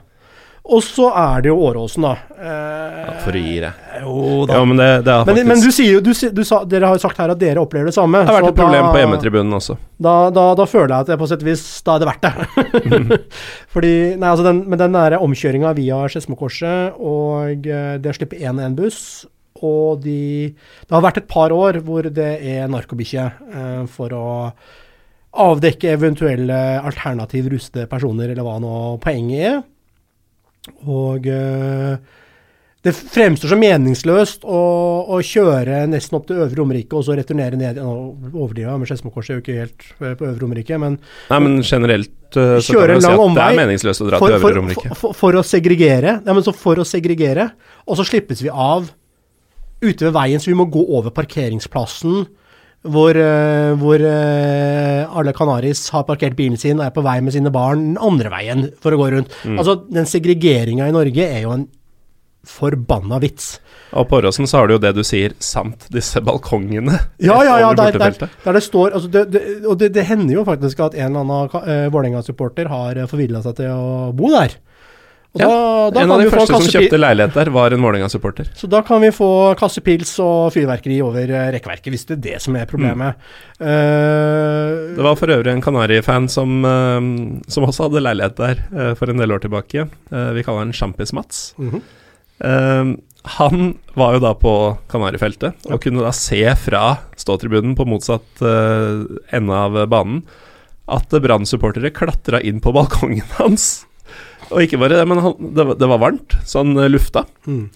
Og så er det jo Åråsen, da. Eh, ja, for å gi det. Jo da. Ja, men, det, det men, men, du sier jo du, du sa, Dere har jo sagt her at dere opplever det samme. Det har vært et problem da, på hjemmetribunen også. Da, da, da, føler jeg at det på sett og vis Da er det verdt det. (laughs) Fordi Nei, altså den, med den der omkjøringa via Skedsmokorset og eh, det å slippe én og én buss og de Det har vært et par år hvor det er narkobikkje eh, for å avdekke eventuelle alternativ rustede personer, eller hva nå poenget er. Og uh, det fremstår som meningsløst å, å, kjøre nesten opp til Øvre Romerike og så returnere ned igjen. Overdriva, men Skedsmokorset er jo ikke helt eh, på Øvre Romerike, men Nei, men generelt uh, så kan man si at det er meningsløst å dra for, til Øvre Romerike. For, for, for, å segregere. Ja, men så for å segregere, og så slippes vi av ute ved veien, så vi må gå over parkeringsplassen hvor, uh, hvor uh, alle Canaris har parkert bilen sin og er på vei med sine barn andre veien for å gå rundt. Mm. Altså, Den segregeringa i Norge er jo en forbanna vits. Og på Åråsen så har du jo det du sier, samt disse balkongene. (laughs) Ja, ja, ja, der, der, der det står altså det, det, Og det, det, hender jo faktisk at en eller annen uh, Vålerenga-supporter har forvilla seg til å bo der. Og ja, da, da en av de første som kjøpte leilighet der, var en Vålerenga-supporter. Så da kan vi få kassepils og fyrverkeri over uh, rekkverket, hvis det er det som er problemet. Mm. Uh, det var for øvrig en Kanari-fan som, uh, som, også hadde leilighet der for en del år tilbake. vi kaller han Sjampis-Mats. Mm -hmm. han var jo da på Kanarifeltet, og ja. kunne da se fra ståtribunen på motsatt ende av banen at Brann-supportere klatra inn på balkongen (laughs) hans og ikke bare det, men han, det, var, det, var varmt, så han eh, lufta. Mm.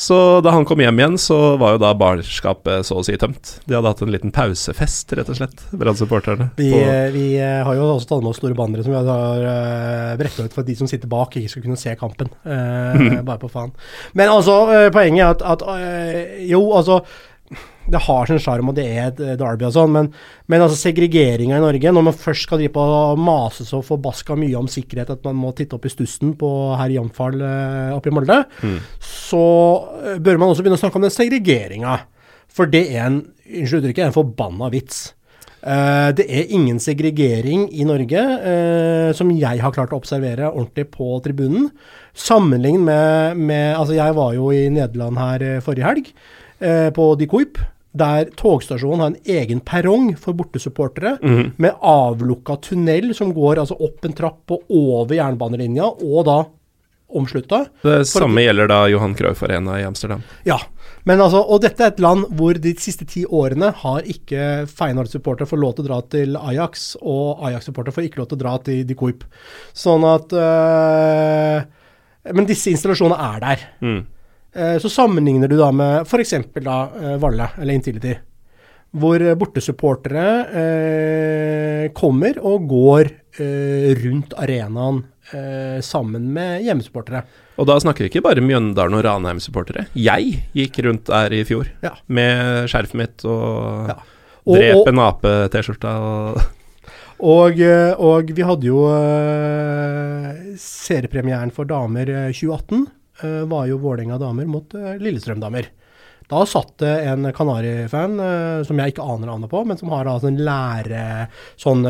Så da han kom hjem igjen, så var jo da barskapet så å si tømt. De hadde hatt en liten pausefest, rett og slett, brannsupporterne. Vi, vi eh, har jo også tatt med oss store bannere som vi har uh, brekka ut for at de som sitter bak, ikke skal kunne se kampen. Eh, (laughs) bare på faen. Men altså, eh, poenget er at, at uh, Jo, altså det har sin sjarm, og det er et derby og sånn, men, men altså segregeringa i Norge Når man først skal drive på og mase så forbaska mye om sikkerhet at man må titte opp i stussen på herr Jamfall eh, oppe i Molde, Mm. så eh, bør man også begynne å snakke om den segregeringa. For det er en unnskyld uttrykket, en forbanna vits. Uh, det er ingen segregering i Norge uh, som jeg har klart å observere ordentlig på tribunen. Sammenlignet med, med Altså, jeg var jo i Nederland her uh, forrige helg, eh, på De Kuip. Der togstasjonen har en egen perrong for bortesupportere, mm. med avlukka tunnel som går altså opp en trapp og over jernbanelinja, og da omslutta. Det samme gjelder da Johan Cruyff Arena i Amsterdam. Ja, men altså, og dette er et land hvor de siste ti årene har ikke Feyenoord-supportere fått lov til å dra til Ajax, og Ajax-supportere får ikke lov til å dra til De Kuip. Sånn at øh, Men disse installasjonene er der. Mm. Eh, så sammenligner du da med f.eks. da eh, Valle, eller Intility, hvor bortesupportere eh, kommer og går eh, rundt arenaen eh, sammen med hjemmesupportere. Og da snakker vi ikke bare Mjøndalen og Ranheim-supportere. Jeg gikk rundt der i fjor Ja. med skjerfet mitt og Ja. Og- drep en ape-T-skjorta og Og, eh, og vi hadde jo seriepremieren for damer eh, 2018. eh, var jo Vålerenga damer mot eh, Lillestrøm damer. Da satt det en Kanari-fan, eh, som jeg ikke aner navnet på, men som har da sånn lære sånn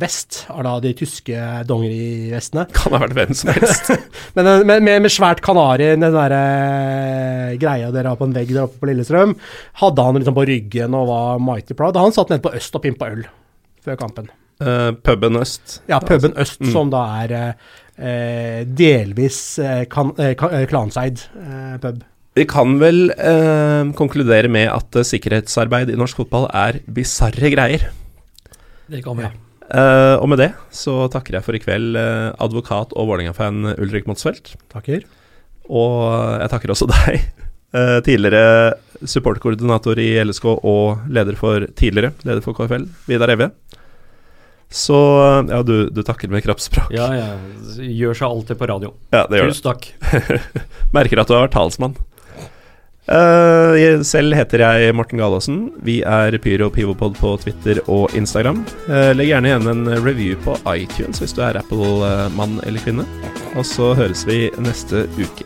vest, av da de tyske dongerivestene. kan ha vært hvem som helst. (laughs) Men med, med, med svært kanari, den der eh, greia dere har på en vegg der oppe på Lillestrøm, hadde han liksom på ryggen og var mighty proud. Han satt nede på Øst og pimpa øl før kampen. Uh, puben Øst. Ja, puben Øst, Mm. som da er delvis eh, kan, eh, eh, klanseid eh, pub. Vi kan vel eh, konkludere med at eh, sikkerhetsarbeid i norsk fotball er bisarre greier. Det kan vi. Ja. Uh, og med det så takker jeg for i kveld uh, advokat og Vålerenga-fan Ulrik Motsfeldt. Takker. Og jeg takker også (laughs) deg, uh, tidligere supportkoordinator i LSK og leder for tidligere leder for KFL, Vidar Evje. Så ja, du, du takker med kroppsspråk. Ja, ja. gjør seg alltid på radio. Ja, det gjør. Tusen takk. (laughs) Merker at du har vært talsmann. Uh, selv heter jeg Morten Galaasen. Vi er Pyro Pivopod på Twitter og Instagram. Uh, legg gjerne igjen en review på iTunes hvis du er Apple-mann eller -kvinne. Og så høres vi neste uke.